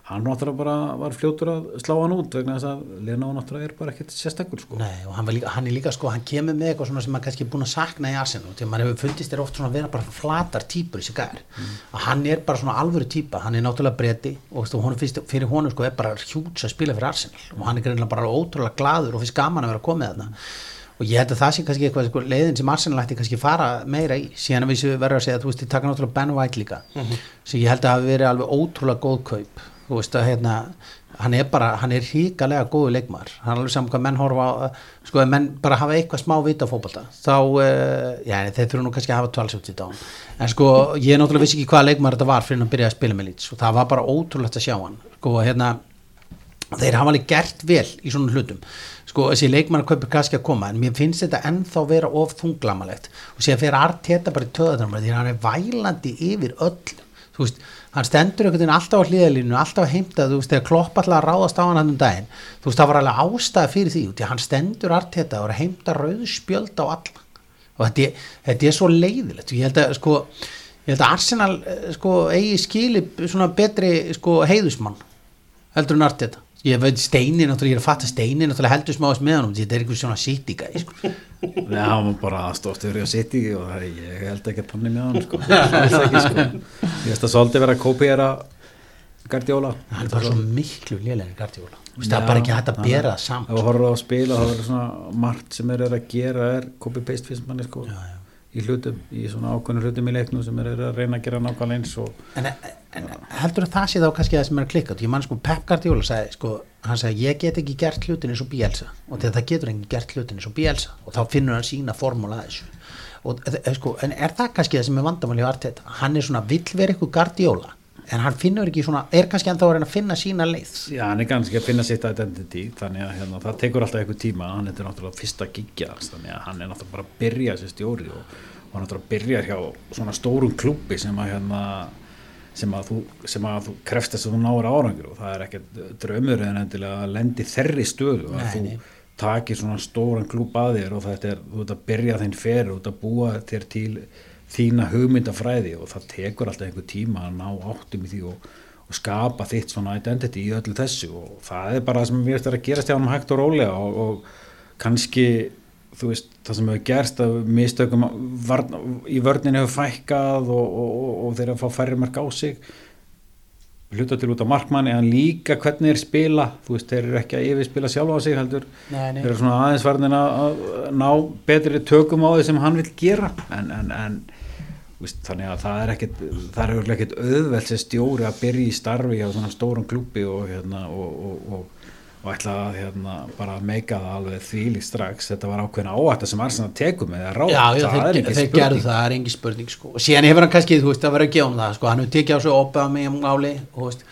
Speaker 3: hann náttúrulega bara var fljótur að slá hann út vegna þess að lena náttúrulega er bara ekkert sérstakur sko.
Speaker 2: Nei, og hann, líka, hann er líka sko, hann kemur með eitthvað svona sem maður kannski er búin að sakna í Arsenal, þegar maður hefur fundist þér oft svona að vera bara flatar típur í sig gær að hann er bara svona alvöru típa, hann er náttúrulega breyti og þú, honum finnst, fyrir honum sko er bara hjúts að spila fyrir Arsenal. Og hann er greinlega bara ótrúlega gladur og finnst gaman að vera komið þarna. Og ég held að það sé kannski eitthvað sko, leiðin sem Arsenal ætti kannski fara meira í. Síðan að við verðum að segja að þú veist, þið taka náttúrulega Ben White líka. Sem ég held að hafi verið alveg ótrúlega góð kaup þú veist að hérna hann er bara, hann er híkalega góðu leikmaður. Hann er alveg saman hvað menn horfa á sko að menn bara hafa eitthvað smá vita á fótbolta þá, uh, já, þeir þurfa nú kannski að hafa tvalsjótt í dán en sko, ég náttúrulega vissi ekki hvaða leikmaður þetta var fyrir hann að byrja að spila með lít og það var bara ótrúlegt að sjá hann. Sko, hérna þeir hafa alveg gert vel í svona hlutum. Sko þessi leikmann kaupir kannski að koma en mér finnst þetta ennþá vera of þunglamalegt. Og sé að fyrir Arteta bara í töðunar því hann er vælandi yfir öll þú veist, hann stendur einhvern veginn alltaf á hliðalínu alltaf að heimta, þú veist, þegar klopp alltaf ráðast á hann hann um daginn, þú veist, það var alveg ástæða fyrir því, því hann stendur Arteta og er að heimta rauðspjöld á alla og þetta, þetta er svo leiðilegt. Ég held að sko ég held að Arsenal eh, sko eigi skili svona betri sko heiðusmann heldur en Arteta. Ég veit Steini náttúrulega, ég er að fatta Steini náttúrulega heldur smáðast með hann þetta er einhver svona gæði sko.
Speaker 3: Nei, hann var bara stórt yfir að sitja í og það, ég held ekki að tanni með hann sko. Ekki, sko. ég veist að svolítið vera að kópiera Guardiola
Speaker 2: hann er bara svo miklu Þú veist, það er bara ekki hægt að bera það
Speaker 3: ef þú horfður á spila þá er svona margt sem eru að gera er copy-paste finnst manni sko
Speaker 2: Já, já.
Speaker 3: Í hlutum, í svona ákveðnum hlutum í leiknum sem er að reyna að gera nákvæmlega eins og
Speaker 2: En, en heldur það sé þá kannski það sem er að klikka? Ég man sko Pep Guardiola sagði sko, hann sagði ég get ekki gert hlutin eins og Bielsa. Og þegar það getur enginn gert hlutin eins og Bielsa og þá finnur hann sína formúla að þessu. Og e, sko, en er það kannski það sem er vandamáli Arteta, hann er svona vill vera eitthvað Guardiola en hann finnur ekki svona, er kannski ennþá að reyna að finna sína leið.
Speaker 3: Já, hann er kannski að finna sitt identity þannig að hérna, það tekur alltaf eitthvað tíma. Hann er náttúrulega fyrsta gigja þannig að hann er náttúrulega bara að byrja sér stjóri og, og hann er náttúrulega að byrja hjá svona stórum klubbi sem að hérna, sem að þú, sem að þú krefst þess að þú náir árangur og það er ekkert draumur en endilega að lendi þerri stöðu að þú takir svona stóran klúb að þér og þetta er, þú ert að byrja þinn fer og þú ert að búa þér til þína hugmyndafræði og það tekur alltaf einhver tíma að ná áttum í því og, og skapa þitt svona identity í öllu þessu og það er bara það sem við erum að gerast hjá hann hægt og rólega og, og kannski þú veist, það sem hefur gerst að mistökum varn, í vörninu hefur fækkað og, og, þeir að fá færri mark á sig hluta til út á markmanni en líka hvernig þeir spila. Þú veist, þeir eru ekki að yfirspila sjálfa á sig heldur.
Speaker 2: Nei, nei.
Speaker 3: þeir eru svona aðeins varðin að ná betri tökum á því sem hann vil gera. En, en, en veist, þannig að það er ekkit það er ekkit auðvelt sem stjóri að byrja í starfi á svona stórum klúpi og hérna og, og, og, og ætla að hérna bara meika það alveg þvílík strax. Þetta var ákveðna áætta sem Arsenal tekum með að ráða,
Speaker 2: Já, já,
Speaker 3: það
Speaker 2: þeir,
Speaker 3: er
Speaker 2: þeir, gerðu það, er engi spurning sko. og síðan hefur hann kannski, þú veist, að vera að gefa um það sko. hann hefur tekið á opið á mig um áli og,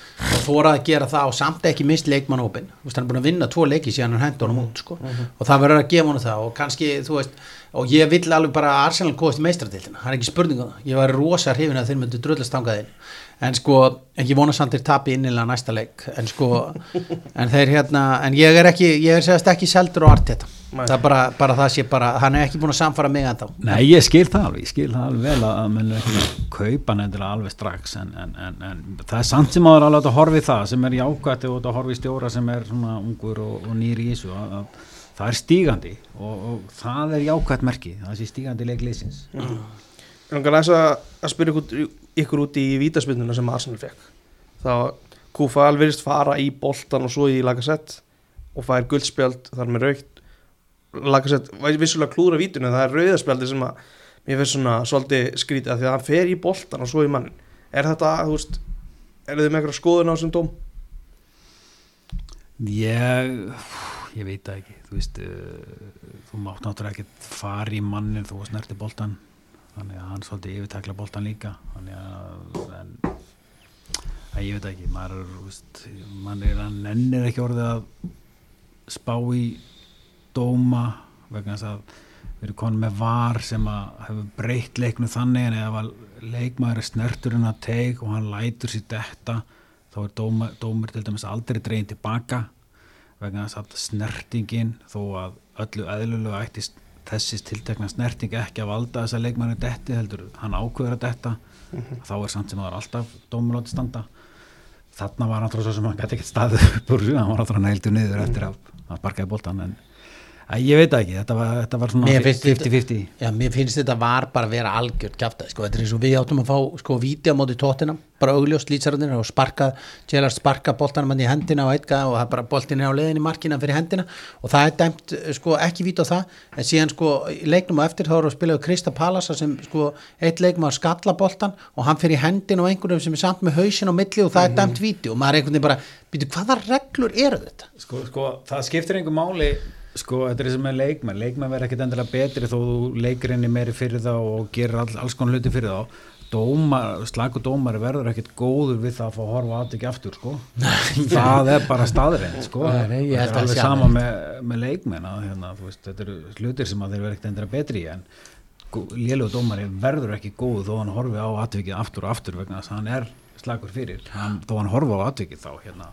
Speaker 2: þórað að gera það og samt ekki mist leikmann opinn, hann er búin að vinna tvo leiki síðan hann hendur honum út sko. og það verður að gefa hann það og kannski, þú veist og ég vill alveg bara að Arsenal í meistratildina það er ekki spurning en sko, en ég vona samt þeir tapi innilega næsta leik. En sko, en þeir hérna en ég er ekki, ég er segast ekki seldur á Arteta.
Speaker 1: Nei.
Speaker 2: það er bara, bara það sé bara hann er ekki búin að samfara mig ennþá.
Speaker 4: Nei, ég skil það alveg, ég skil það alveg vel að, menn er ekki að kaupa nefnilega alveg strax en, en, en, en það er samt sem áður alveg að horfa í það sem er jákvætt og að horfa í stjóra sem er svona ungur og, og nýri í þessu að, að það er stígandi og, og það er jákvætt merki, það sé stígandi leikleysins
Speaker 1: Ég langar að, að spyrja ykkur, ykkur út í vítaspinduna sem Arsenal fekk. Þá Kúfa alverist fara í boltan og svo í Lagasett og fær guldspjald þar með raukt. Lagasett vissulega klúra vítinu það er rauðaspjaldi sem að mér finnst svona svolítið skrítið að því að hann fer í boltan og svo í mannin. Er þetta, þú veist, er þið með eitthvað skoðun á þessum dóm?
Speaker 4: Ég, ég veit það ekki, þú veist, uh, þú mátt náttúrulega ekkert fara í mannin þú snerti boltan, þannig að hann svolítið yfirtakla boltan líka, þannig að, en, að ég veit ekki, maður veist, maður er að nennir ekki orðið að spá í dóma vegna þess að við erum konum með var sem að hefur breytt leiknu þannig en ef að leikmaður er snerturinn að teik og hann lætur sér detta þá er dóma, dómur til dæmis aldrei dregin tilbaka vegna þess að snertingin þó að öllu eðlulegu ætti þessi tiltekna snerting ekki að valda þess að leikmaður detti heldur hann ákveður að detta. Þá er samt sem það er alltaf dómur átti standa. Þarna var náttúrulega svo sem hann gæti ekkert staðið upp úr hann var náttúrulega neildur niður eftir að, að sparkaði boltan en að, ég veit ekki, þetta var, þetta var svona
Speaker 2: Mér finnst þetta-
Speaker 4: 50-50
Speaker 2: Já, mér finnst þetta var bara að vera algjört kjafta, sko, þetta er eins og við áttum að fá sko vídeo á móti tóttina, bara augljóst lýtsarðin og sparka, Gerard sparka boltanum hann í hendina og eitthvað og það er bara boltin er á leiðin í markina fyrir hendina og það er dæmt sko ekki vídeo á það, en síðan sko í leiknum og eftir þá eru að spila Krista Palasa sem sko eitt leikum var skalla boltan og hann fyrir hendina á einhverjum sem er samt með hausin á milli og það er dæmt vídeo. Og maður er einhvern veginn bara, býtu hvaða reglur eru þetta?
Speaker 3: sko, sko, það skiptir einhver máli sko, þetta er sem er leikmenn leikmenn verður ekkit endilega betri þó henni meiri fyrir þá og gerir all, alls konar hluti fyrir þá dómar, slagu dómari verður ekkit góður við það að fá að horfa aðt ekki aftur sko. það er bara staðreind sko.
Speaker 2: Nei, nei, ég held
Speaker 3: þetta er
Speaker 2: að
Speaker 3: alveg sama með, með leikmenn að, hérna, veist, þetta eru hlutir sem að þeir verður ekkit endilega betri en lélegu dómari verður ekki góð þó hann horfi á atvikið aftur og aftur vegna þess að hann er slagur fyrir hann, þó hann horfi á atvikið þá hérna,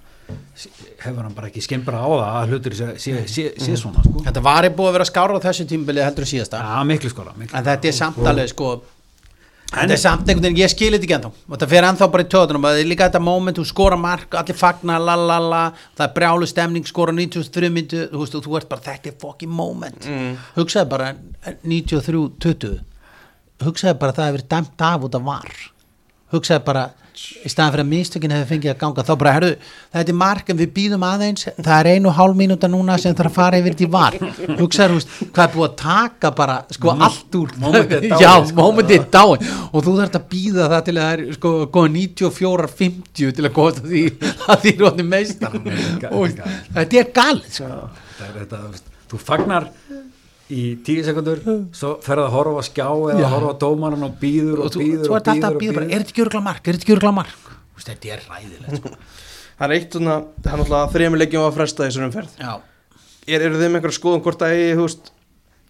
Speaker 3: hefur hann bara ekki skemmra á það að hlutur sé, sé, sé, sé svona sko.
Speaker 2: Þetta var búið að vera skára á þessu tímbili heldur en síðasta.
Speaker 3: Ja, miklu skóla miklu
Speaker 2: en þetta er samt alveg sko þetta er samt einhvern veginn, ég skil þetta ekki ennþá. Og þetta fer ennþá bara í töðunum það er líka þetta moment, þú skora mark, allir fagna lalala, það er brjálu stemning skora 93 myndu, þú veist og þú ert bara þetta er fucking moment. Mm. hugsaði bara 93-20 hugsaði bara að það hefur verið dæmt af út af var. Hugsaði bara í staðan fyrir að mistökin hefur fengið að ganga þá bara, herru, þetta er mark en við býðum aðeins. Það er einu hálf mínúta núna sem þarf að fara yfir í var. Hugsaður, hvað er búið að taka bara sko allt úr
Speaker 3: Momentið er dáið,
Speaker 2: já,
Speaker 3: sko.
Speaker 2: momentið er dáin. Og þú þarf að býða það til að það er sko góða 94-50 til að góða því að því rótni meistar og þetta er galið sko.
Speaker 3: þetta er þetta, þú fagnar í tíu sekundur svo ferða að horfa á skjá eða að horfa á dómaran og býður
Speaker 2: og
Speaker 3: býður og býður
Speaker 2: að er þetta ekki örgla mark, er þetta ekki örgla mark? Þetta er ræðilegt sko.
Speaker 1: Það er eitt svona, það er náttúrulega þrejum leikjum að fresta í þessum umferð.
Speaker 2: Já,
Speaker 1: Er, eru þeim einhver skoðum hvort að eigi, þú veist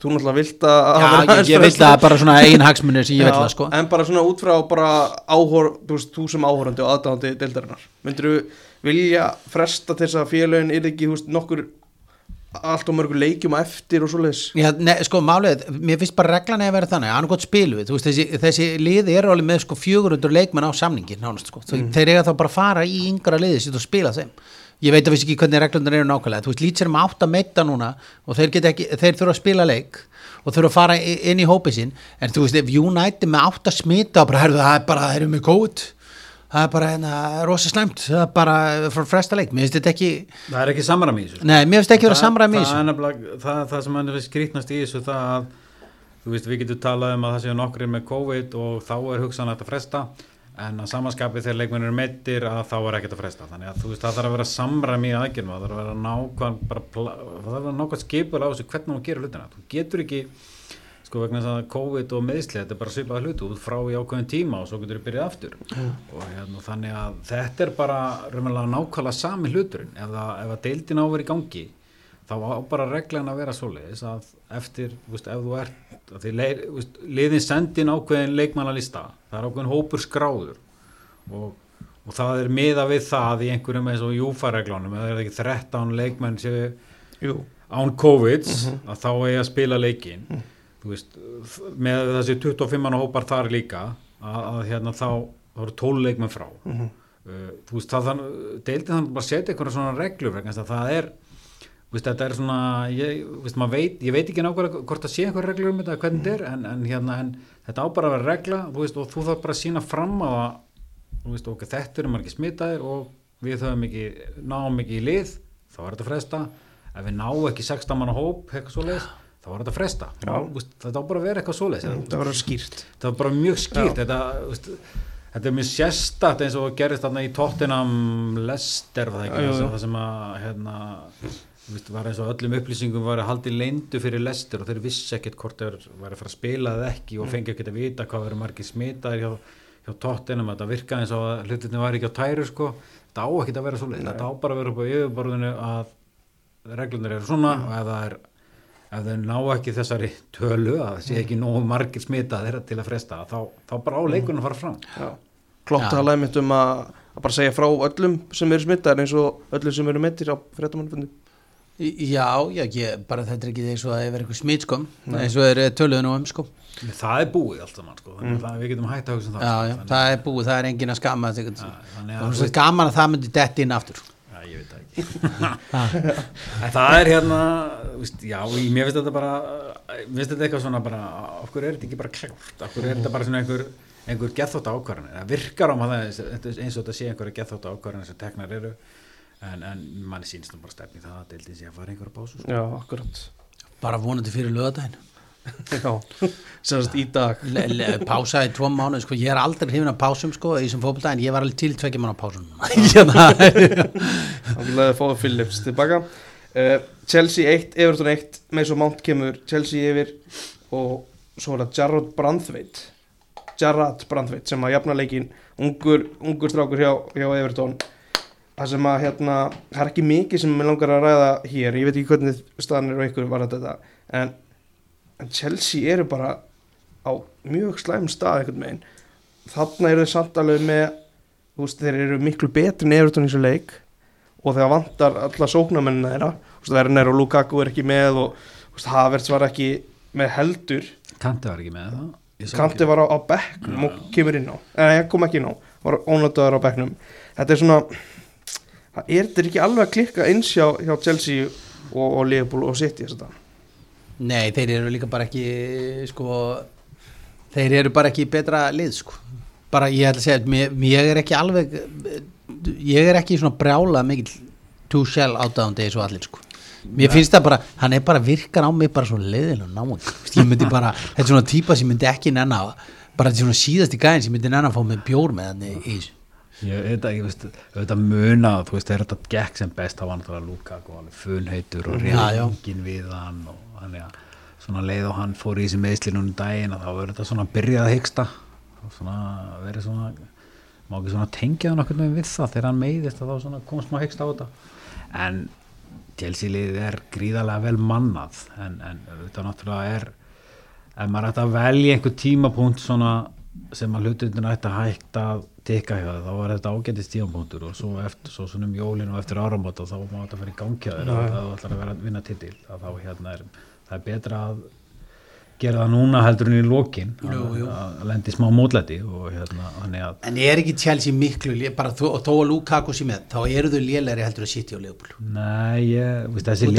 Speaker 1: Þú náttúrulega vilt að að
Speaker 2: já
Speaker 1: hafa
Speaker 2: ég, ég vil
Speaker 1: frestað.
Speaker 2: það bara svona ein hagsmunir sem ég vil
Speaker 1: Já,
Speaker 2: það sko.
Speaker 1: En bara svona út frá bara áhor, þú veist, þú sem áhorandi og aðdáðandi deildarinnar. Myndir þú vilja fresta þess að félögin er ekki, þú veist, nokkur allt og mörgur leikjum á eftir og svoleiðis.
Speaker 2: Já, ne, sko málið, mér finnst bara reglan að vera þannig, hann er gott spilu við, veist, þessi, þessi liði eru alveg með sko 400 leikmenn á samningin, nánast sko, mm. þeir eiga þá bara að fara í yngra liði sitt og spila þeim, ég veit að vissi ekki hvernig reglunar eru nákvæmlega, þú veist, lít sér um átt að meita núna og þeir ekki, þeir þurfa að spila leik og þurfa að fara inn í hópið sín, en þú veist, ef United með átt að smita og bara, herðu, það er bara, þeir eru með kóð, það er bara, hérna, rosa slæmt, það er bara frá fresta leik, mér finnst þetta ekki,
Speaker 3: það er ekki samræmi í þessu sko.
Speaker 2: nei, mér finnst ekki vera
Speaker 3: Það-
Speaker 2: samræmi í
Speaker 3: það
Speaker 2: þessu.
Speaker 3: er nefnilega það, það sem er skrýtnast í þessu það að þú veist við getum talað um að það séu nokkur með COVID og þá er hugsanlegt að fresta en að samanskapi þegar leikmennir eru meittir að þá er ekkert að fresta þannig að þú veist það þarf að vera samræmi í aðgjörnum það þarf að vera nákvæm það skipur á þessu hvernig hún gerir hlutina þú getur ekki sko vegna þess að COVID og meðsli þetta er bara svipaða hlutu út frá í ákveðin tíma og svo getur þú byrjað aftur. Og hérna, þannig að þetta er bara nákvæmlega sami hluturinn. Ef, það, ef að deildin á að vera í gangi þá á bara reglan að vera svoleiðis að eftir, veist, ef þú ert því leið, þú veist, liðin sendin ákveðin leikmannalista, það er ákveðin hópur skráður og, og það er miða við það í einhverjum eins og júfareglunum, eða er það ekki 13 leikmenn
Speaker 1: Jú,
Speaker 3: án COVID að þá eigi að spila leikin þú veist, með þessi 25 manna hópar þar líka að, að hérna þá, eru 12 leikmenn frá. Uh, þú veist, það þann deildin þannig bara að setja einhverja svona reglur að það er þú veist, þetta er svona ég, veist, veit, ég veit ekki nákvæmlega hvort það sé einhverja reglur um þetta, hvernig þetta er en, en, hérna, en þetta á bara að vera regla þú veist, og þú þarf bara að sína fram á það þú veist, ok, þetta eru margir smitaðir og við höfum ekki, náum ekki í lið þá er þetta að fresta ef við náum ekki 16 manna hóp, eitthvað svoleiðis þá er þetta að fresta, þetta á bara að vera eitthvað svoleiðis.
Speaker 1: Það verður skýrt.
Speaker 3: þetta var bara mjög skýrt. Þetta, veist, þetta er mjög sérstakt eins og gerist þarna í Tottenham Lester var það ekki? Það, það sem að hérna, veist, var eins og öllum upplýsingum var haldið leindu fyrir Lester og þeir vissi ekkert hvort þeir var að fara að spila eða ekki og fengi ekkert að vita hvað verið margir smitaðir hjá, hjá Tottenham. Þetta virkaði eins og að hlutinni var ekki á tæru sko. þetta á ekkert að vera svoleið þetta á bara að vera upp á yfirborðinu að reglunar eru svona og ef það er ef þau ná ekki þessari tölu að það sé ekki nógu margir smitaðir til að fresta þá, þá bara á leikunum að fara fram
Speaker 1: Já. Klopp
Speaker 2: Já.
Speaker 1: talaði mitt um að, að bara segja frá öllum sem eru smittar eins og öllum sem eru mittir á fréttamannfundi
Speaker 2: Já, já, ég, bara þetta er ekki eins og að það er eitthvað smít sko, eins og er töluðu nú um sko.
Speaker 3: það er búið allt saman sko. að það, við getum hægt að hugsa um það
Speaker 2: Já,
Speaker 3: sko.
Speaker 2: já,
Speaker 3: þannig,
Speaker 2: það er búið, það er engin að
Speaker 3: þannig
Speaker 2: Það
Speaker 3: að,
Speaker 2: er svo gaman að það myndi detti inn aftur.
Speaker 3: Það er hérna víst, já, í- mér finnst þetta bara mér finnst þetta eitthvað svona bara okkur er þetta ekki bara klárt, okkur er þetta bara svona einhver einhver gethótt ákvarðanir, það virkar á maður eins og þetta sé einhverja gethótt ákvarðanir sem teknar eru en, en manni sínst nú bara stefni í það að deildin sé að fara einhverja pásu sko.
Speaker 1: Já, akkurat
Speaker 2: Bara vonandi fyrir lögadaginn.
Speaker 1: Semst í dag.
Speaker 2: Le- le- Pása í tvo mánu, sko, ég er aldrei hrifin að pásum sko, í sem fókbaldaginn, ég var alveg til tvekja mánu pásum. Hérna.
Speaker 1: Hann vil að fá Phillips tilbaka. Uh, Chelsea 1, Everton 1 með svo Mount kemur Chelsea yfir og svo er það Jarrod Brandtveit Jarrod Brandtveit sem að jafna leikin ungur, ungur strákur hjá, hjá Everton. Það sem að hérna það er ekki mikið sem mér langar að ræða hér. Ég veit ekki hvernig staðan er og ykkur var þetta en, en Chelsea eru bara á mjög slæm stað einhvern veginn. Þarna eru þeir samt alveg með þú veist, þeir eru miklu betri Everton í þessu leik. Og þegar vantar alla sóknamennina þeirra þú veist, Werner og Lukaku er ekki með og veist, Havertz var ekki með heldur.
Speaker 3: Kanti var ekki með það. Ekki.
Speaker 1: var á, á bekknum og kemur inn á. En ég kom ekki inn á, var ónótaður á bekknum. Þetta er svona það er þetta ekki alveg að klikka eins hjá, hjá Chelsea og, og Liverpool og City þess að
Speaker 2: Nei, þeir eru líka bara ekki, sko, þeir eru bara ekki betra lið, sko. bara ég ætla að segja mér, mér er ekki alveg ég er ekki svona brjálað mikil to shell átáðandi eins og allir sko. Mér finnst það bara, hann er bara virkar á mig bara svo leiðilega náinn ég myndi bara, þetta er svona típa sem myndi ekki nenn að bara þetta er svona síðasti gæðin sem myndi nenn að fá með bjór með hann í þessu
Speaker 3: Ég veit að, ég veist, auðvitað muna, þú veist, þegar þetta gekk sem best, þá var náttúrulega Lukaku alveg funheitur og reyngin við hann og hann, já, svona leið og hann fór í þessi meðsli núna um daginn og þá verður þetta svona byrjað að hyggsta. Og svona verið svona, má ekki svona tengja hann okkur með við það þegar hann meiðist að þá svona kom smá hyggsta á þetta. En Chelsea liðið er gríðarlega vel mannað en, en þetta náttúrulega er ef maður ætti að velja einhver tímapunkt svona sem að hlutin ætti að hætta að tikka hjá það, þá var þetta ágætist tímapunktur og svo eftir, svo svona um jólin og eftir áramóta þá má þetta fyrir gangja þér að það ætlar að vera að vinna titil að þá hérna er, það er betra að gera það núna heldur en í lokin að, lendi smá mótlæti og hérna,
Speaker 2: en er ekki Chelsea miklu bara þó, þó að Lukaku sé með, þá eru þau lélæri heldur að sitja á leifbúl
Speaker 3: Nei, ég, veist, þessi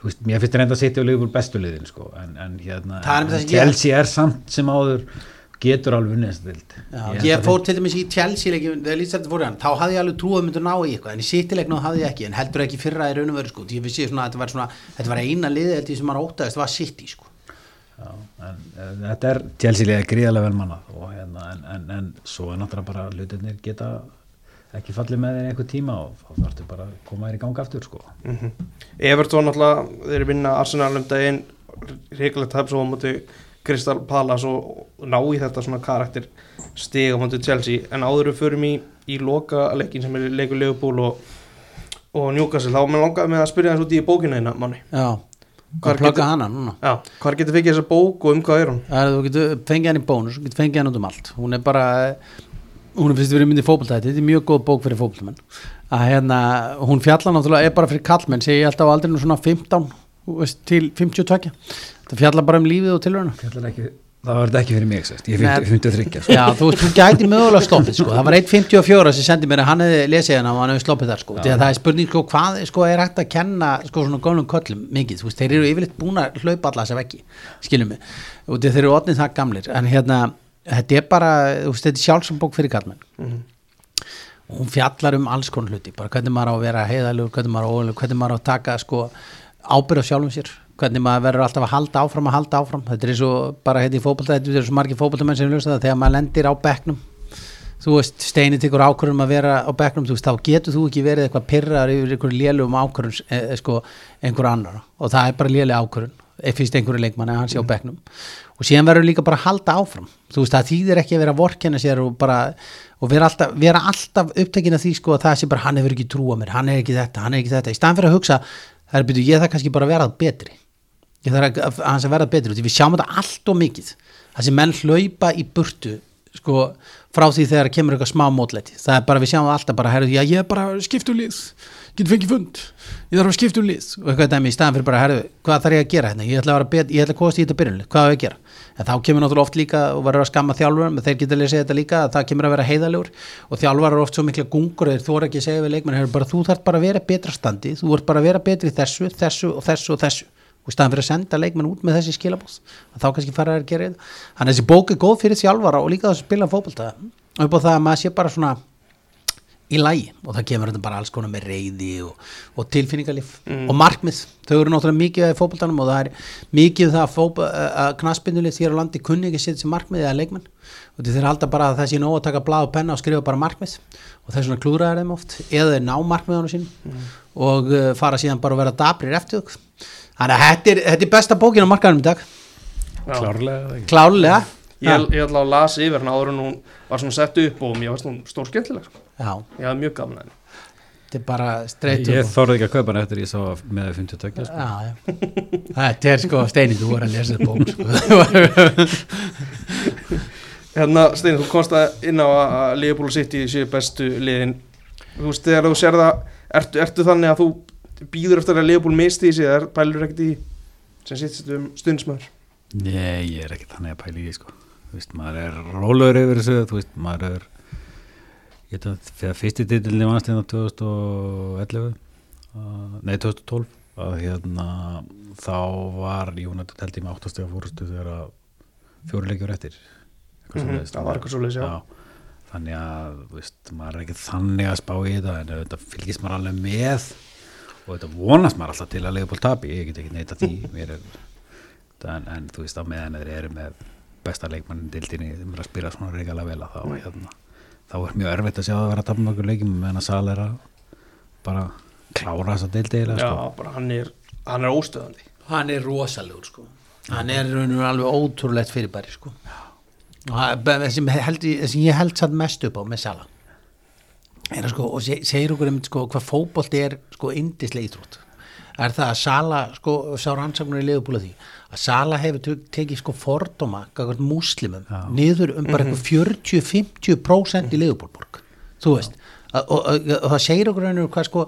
Speaker 3: veist, mér finnst reynda að sitja á liðbúl bestu liðin, sko, en, en hérna, en
Speaker 2: ég-
Speaker 3: Chelsea er samt sem áður getur alveg.
Speaker 2: Já,
Speaker 3: held
Speaker 2: ég
Speaker 3: að
Speaker 2: fór til dæmis í hann, þá hafði ég alveg trúið að myndu ná í eitthvað, en í sittileiknum hafði ég ekki en heldur ekki fyrra í raun og veru sko ég vissi svona að þetta var svona, þetta var eina ég sem maður óttaðist var sitt í sko
Speaker 3: Já, en uh, þetta er Chelsea liðið gríðarlega vel mannað og hérna, en, en, en svo er náttúrulega bara hlutinir geta ekki fallið með þeir í einhver tíma og þá þarftu bara að koma þér í gang aftur, sko.
Speaker 1: Mhm. Everton náttúrulega þeir Crystal Palace og, ná í þetta svona karakter stiga móti Chelsea. En áður við förum í, í loka leikin sem er leikur Leopold og, og Newcastle þá með langaði með að spyrja þess út í bókina eina manni.
Speaker 2: Já, hvað
Speaker 1: getur-
Speaker 2: hana núna.
Speaker 1: Já, hvar getur fikið þessa bók og um hvað er hún?
Speaker 2: Það er, þú getur fengið hann í bónus, getur fengið hann út um allt. Hún er bara, hún er fyrst verið myndið fótboltæti, þetta er mjög góð bók fyrir fótboltamenn. Að hérna, hún fjallar náttúrulega er bara fyrir kallmenn, segi ég alltaf á aldrinu svona 15 þú veist, til 52 það fjallar bara um lífið og tilhöruna
Speaker 3: Ekki, það var ekki fyrir mig, sérst. Ég er 53, sko.
Speaker 2: Já, þú þú gæti mögulega sloppið sko. það var 1.54 sem sendi mér að hann hefði lesið hann og hann hefði sloppið þar sko. að það er spurning sko, hvað sko, er hægt að kenna sko, svona góðlum köllum mikið, veist, þeir eru yfirleitt búin að hlaupa alla þess að vekki, skiljum mig þeir eru otnið það gamlir en hérna, þetta er bara, veist, þetta er sjálfsambók fyrir kallmenn
Speaker 1: Mhm.
Speaker 2: og hún fjallar um alls konar hluti bara hvernig maður á að vera heiðalegur, hvernig maður á að hvernig maður á að taka sko ábyrð á sjálfum sér, hvernig maður verður alltaf að halda áfram að halda áfram, þetta er eins og bara heiti í fótbolta, þetta er svo margir fótboltamenn sem ljósa það, þegar maður lendir á bekknum þú veist, steini tekur ákvörðum að vera á bekknum, veist, þá getur þú ekki verið eitthvað pyrrar yfir einhverju lélugum ákvörðun e, e, sko, einhver annar. Og það er bara léleg ákvörðun, e, fyrst einhverju leikmann að hann sé á bekknum. Og síðan verður líka bara að halda áfram. Þú veist, það þýðir ekki að vera að vorkenna sér og bara, og vera alltaf, vera alltaf upptekin af því sko að það sé bara hann hefur ekki trú á mér, hann er ekki þetta, hann er ekki þetta. Í staðan fyrir að hugsa, það er byrju, ég það kannski bara að vera betri. Ég þarf að, að að verða betri við sjáum þetta allt og mikið. Það sem menn hlaupa í burtu sko, frá því þegar kemur eitthvað smá mótleiti það er bara, við sjáum alltaf bara herru, já, ég er bara skiptu lið, getur fengið fund. Ég þarf að skiptu lið. Og eitthvað dæmi í staðan fyrir bara, herru, hvað þarf ég að gera hérna? Ég ætla að, að komast í þetta byrjunlið, hvað á ég að gera en þá kemur náttúrulega oft líka og verður að skamma þjálfur menn þeir geta að lesa þetta líka að það kemur að vera heiðalegur og þjálfar eru oft svo mikla gungur þeir þóra ekki að segja við leikmenn bara, þú þarf bara að vera betra standi þú ert bara að vera betri þessu, þessu og þessu og þessu. Og í staðan fyrir að senda leikmenn út með þessi skilabóð að þá kannski fara að gera þetta. Þannig að þessi bók er góð fyrir þjálfara og líka það sem spila fótbolta og upp á það að maður sé bara svona í lægi og það kemur þetta bara alls konar með reyði og, og tilfinningalif og markmið, þau eru náttúrulega mikið í fótboltanum og það er mikið það að, fótbo- að knaspindulið hér á landi kunni ekki setja sem markmið eða leikmenn. Og þeir halda bara að það sé nóg að taka blað og penna og skrifa bara markmið. Og það er svona klúraðar þeim oft. Eða þeir ná markmiðunum sín og uh, fara síðan bara að vera dabrir eftir þau þannig að þetta er, þetta er besta bókin á markaðanum í dag.
Speaker 3: Klárlega, það ekki.
Speaker 2: klálega
Speaker 1: Ég, ég ætla að lasa yfir hann áður en hún var svona sett upp og mér varst hún stór skemmtileg sko.
Speaker 2: Já,
Speaker 1: Ég hafði mjög gafna henni
Speaker 2: þetta er bara to
Speaker 3: Ég þorði ekki að kaupa hann eftir ég sá með 52, sko.
Speaker 2: Já, já. Þetta er sko Steini, þú voru að lesa þetta bók sko.
Speaker 1: Hérna, Steini, þú komst að inn á að Liverpool City séu bestu liðin Þú veist, þegar þú sér það ertu, ertu þannig að þú býður eftir að Liverpool misti í sig eða pælur ekkert í sem sittst um stundsmöður
Speaker 3: Nei, ég er ekki þannig að pæla í því sko. Þú veist, maður er rólegur yfir þessu þú veist, maður er ég veit að fyrsti titilni vannst hérna 2011 uh, nei 2012 að hérna þá var Jónat held ég með 8 stega fórustu þegar að fjóri leikjur eftir eitthvað
Speaker 1: Mhm,
Speaker 3: svoleiðis.
Speaker 1: það var eitthvað já.
Speaker 3: þannig að veist, maður er ekki þannig að spá í þetta en þetta fylgist maður alveg með og þetta vonast maður alltaf til að Leopold tapi, ég get ekki neita því er, en, en þú veist á meðan þeir eru með besta leikmannin dildinni, þeim er að spila svona regalega vel að þá, hérna, þá er mjög erfitt að sjá að vera að tapa nokkur leikjum meðan að Sal er að bara klára þessa dildi eiginlega,
Speaker 1: Já,
Speaker 3: sko.
Speaker 1: bara hann er, hann er óstöðandi.
Speaker 2: Hann er rosalegur sko. Hann er raun og veru alveg ótrúlegt fyrirbæri sko. Og það- sem, sem ég held satt mest upp á með Sala. Er að sko og se- segir okkur um sko hvað fótbolti er sko indislega íþrótt. Er það að Sala sko sá rannsóknur í liðbúla því að Sala hefur tek- tekið sko fordóma múslimum
Speaker 3: Já.
Speaker 2: niður um bara eitthvað 40-50% í liðbúlborg þú veist og, og, og, og það segir okkur veru hvað sko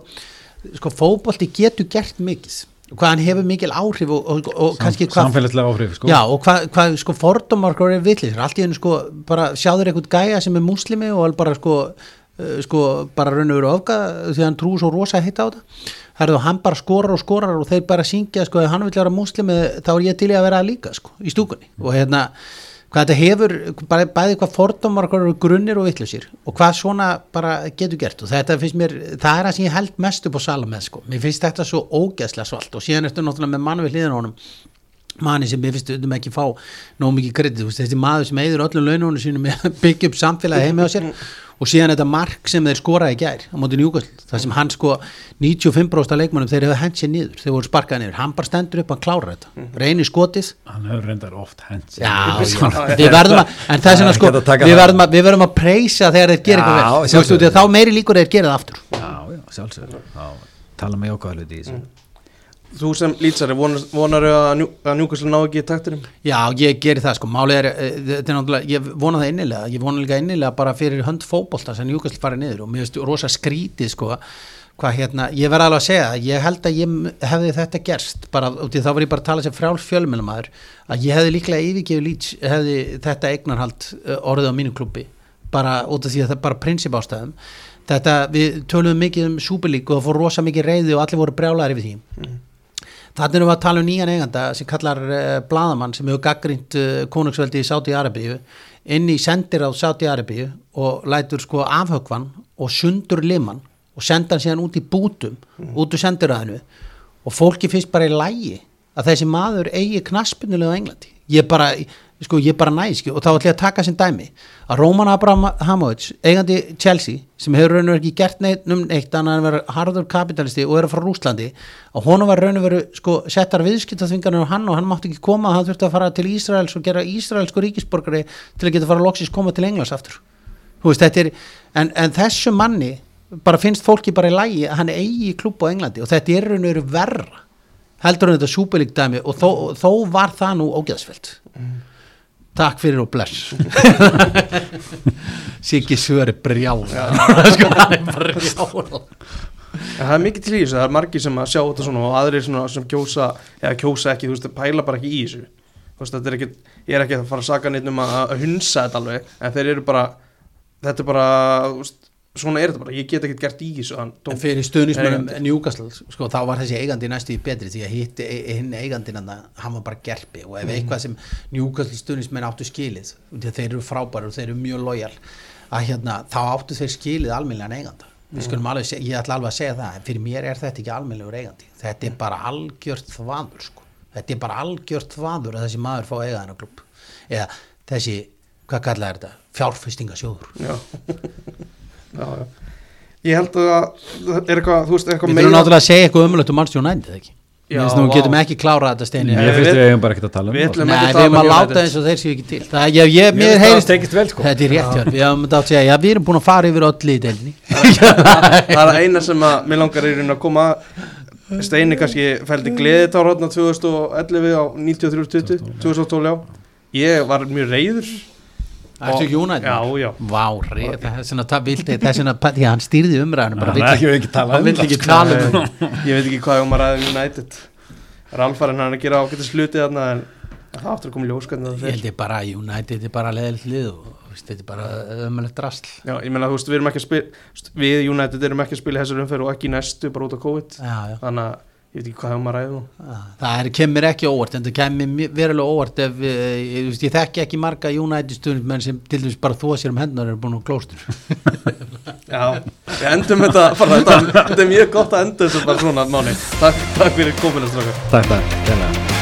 Speaker 2: sko fótbolti getur gert mikið hvað hann hefur mikil áhrif og, og, og kannski hvað
Speaker 3: samfélagslega áhrif sko.
Speaker 2: Já, og hvað, hvað sko fordómar hvað er villis, allt í hennu sko bara sjáður eitthvað gæja sem er múslimi og bara sko, uh, sko bara raun og veru ofga því að hann trúi svo rosa hitt á það er þá hann bara skorar og skorar og þeir bara syngja sko, ef hann vil vera múslimi þá er ég til í að vera það líka sko, í stúkunni. Og hérna, hvað þetta hefur bara, bæði hvað fordómar eru grunnir og villisir og hvað svona bara getur gert. Og þetta finnst mér, það er það sem ég held mest upp á sala með sko, mér finnst þetta svo ógeðslega svalt og síðan ertu náttúrulega með mann við hliðin á honum manni sem ég finnst um ekki fá nóg mikið kredit, þessi maður sem eigður öllum laununum sínum með að byggja upp samfélagi heimi á sér og síðan þetta mark sem þeir skoraði í gær á móti njúkvæsl, það sem hann sko 95% af leikmannum þeir hefur hent sér niður þeir voru sparkaði niður, hann bara stendur upp hann klárar þetta, reynir skotið.
Speaker 3: Hann hefur reyndar oft hent sér.
Speaker 2: Já, já, við verðum að en það sko,
Speaker 5: hægt að taka
Speaker 2: við verðum að, við verðum að preysa þegar þeir gera eitthvað vel, þá meiri líkur þeir gera það aftur.
Speaker 3: Já, já, tala með hluti í þessu
Speaker 1: Þú sem lýtsari, vonar, vonar að, að njúkvæslu ná ekki í taktinum?
Speaker 2: Já, ég geri það sko, málið er, eh, þetta er náttúrulega, ég vona það innilega, ég vona líka innilega bara fyrir hönd fótbolta sem Júkast farið niður og mér finnst rosa skrítið sko, hvað hérna, ég verð alveg að segja ég held að ég hefði þetta gerst, bara, út í þá var ég bara að tala sem frjáls fjölmjölumæður, að ég hefði líklega yfirgefið lýts, hefði þetta eignarhald eh, orðið á mínu klubbi, bara út af því að það er bara prinsip ástæðum, þetta, við töluðum mikið um súperlík og það fór rosa mikið reyði og allir voru brjálæri við því Þannig erum við að tala um nýjan eiganda sem kallar uh, Bladamann sem hefur gaggrínt uh, konungsveldi í Sáti Arabíu inn í sendir á Sáti Arabíu og lætur sko afhögvan og sundur liman og senda hann síðan út í bútum út úr sendiræðinu og fólki finnst bara í lægi að þessi maður eigi knaspinulega á Englandi. Ég bara, sko, ég bara næsk og þá ætlum ég að taka sem dæmi að Róman Abrahamovic, eigandi Chelsea sem hefur raun og veru ekki gert neitt um neitt annað en vera harður kapitalisti og er fara Rúslandi og honum var raun og veru sko, settar viðskiptaþvingarnir á hann og hann mátti ekki koma hann þurfti að fara til Ísraels og gera Ísraelsku ríkisborgari til að geta fara loksins koma til Englands aftur. Veist, er, en, en þessu manni bara finnst fólki bara í lægi að hann eigi klúb á Englandi og þetta er raun og veru verra heldur en þetta súpilíkdæmi og þó, þó var það nú ógeðsfelt takk fyrir og bless. Siggi Svöri brjál sko, hann er brjál
Speaker 1: En það er mikið til í þessu, það er margir sem að sjá þetta svona og aðrir svona sem kjósa, eða kjósa ekki, þú veist, pæla bara ekki í þessu. Þú veist, þetta er ekki, ég er ekki að fara að saka neitt um að, að hunsa þetta alveg, en þeir eru bara, þetta er bara, þú veist, svona er þetta bara, ég get ekkert gert í þessu.
Speaker 2: En fyrir stuðnismennum
Speaker 1: Eigandi.
Speaker 2: Newcastle sko, þá var þessi eigandi næstu í betri því að hitt hinn eigandinn hann hann var bara gerpi. Og ef eitthvað sem Newcastle stuðnismenn áttu skilið því að þeir eru frábæri og þeir eru mjög lojal að hérna, þá áttu þeir skilið almennlegan eiganda. Við skulum alveg, seg- ég ætla alveg að segja það fyrir mér er þetta ekki almennlegur eigandi. Þetta er bara algjört þvaður sko. þetta er bara algjört þvaður að þessi maður fá eiga þennan klub
Speaker 1: Já. já, já. Ég held að það er eitthvað, þú veist, eitthvað
Speaker 2: Við þurfum náttúrulega að segja eitthvað umlötu um Manchester United ekki?
Speaker 1: Já,
Speaker 2: Mér finnst nú
Speaker 1: vá.
Speaker 2: getum ekki klárað þetta steini.
Speaker 1: Nei,
Speaker 3: ég finnst
Speaker 1: við-
Speaker 3: við eigum bara ekki að tala um
Speaker 1: við ætlum-
Speaker 2: Nei,
Speaker 1: ekki
Speaker 2: við
Speaker 1: tala
Speaker 2: erum
Speaker 1: um
Speaker 2: að láta eins og þeir séu ekki til. Það, ég, ég,
Speaker 5: Mér
Speaker 2: heyrist
Speaker 5: sko.
Speaker 2: Þetta er rétt hjá, við hefum að segja. Já, við erum búin að fara yfir öll í deilni
Speaker 1: það er eina sem að mér langar í raun að koma Steini kannski fældi gleðitár hérna 2011 á 93-20 2012 já. Ég var mjög reyður
Speaker 2: Ekki United?
Speaker 1: Já, já.
Speaker 2: Vá, reyð, þess vegna það vildi Þess vegna, því að hann stýrði umræðinu bara.
Speaker 3: Er ekki- ekki tala
Speaker 2: Hann
Speaker 3: um það,
Speaker 2: ekki
Speaker 3: sko.
Speaker 2: tala um það.
Speaker 1: Ég veit ekki hvað um að ræða um United. Ralfarinn hann er að gera ágættis hluti þarna en það áttur að koma í ljós hvernig það
Speaker 2: Ég held ég bara að United er bara leðilt lið og þetta er bara ömulegt drasl.
Speaker 1: Já, ég meina þú veist við erum ekki að spila við United erum ekki að spila í þessar umferð og ekki næstu bara út á COVID.
Speaker 2: Já, já.
Speaker 1: Þannig að ég veit ekki hvað að ræða nú
Speaker 2: Það er, kemur ekki óvart en það kemur mjög- verulega óvart ef eh, ég, ég, ég þekki ekki marga United stundum menn sem til dæmis bara þó sér um hendunar er búin á klóstur.
Speaker 1: Já, við endum þetta bara, þetta, þetta er mjög gott að enda þessu bara svona mánu Takk, takk fyrir kominu strákar.
Speaker 5: Takk, takk, kærlega.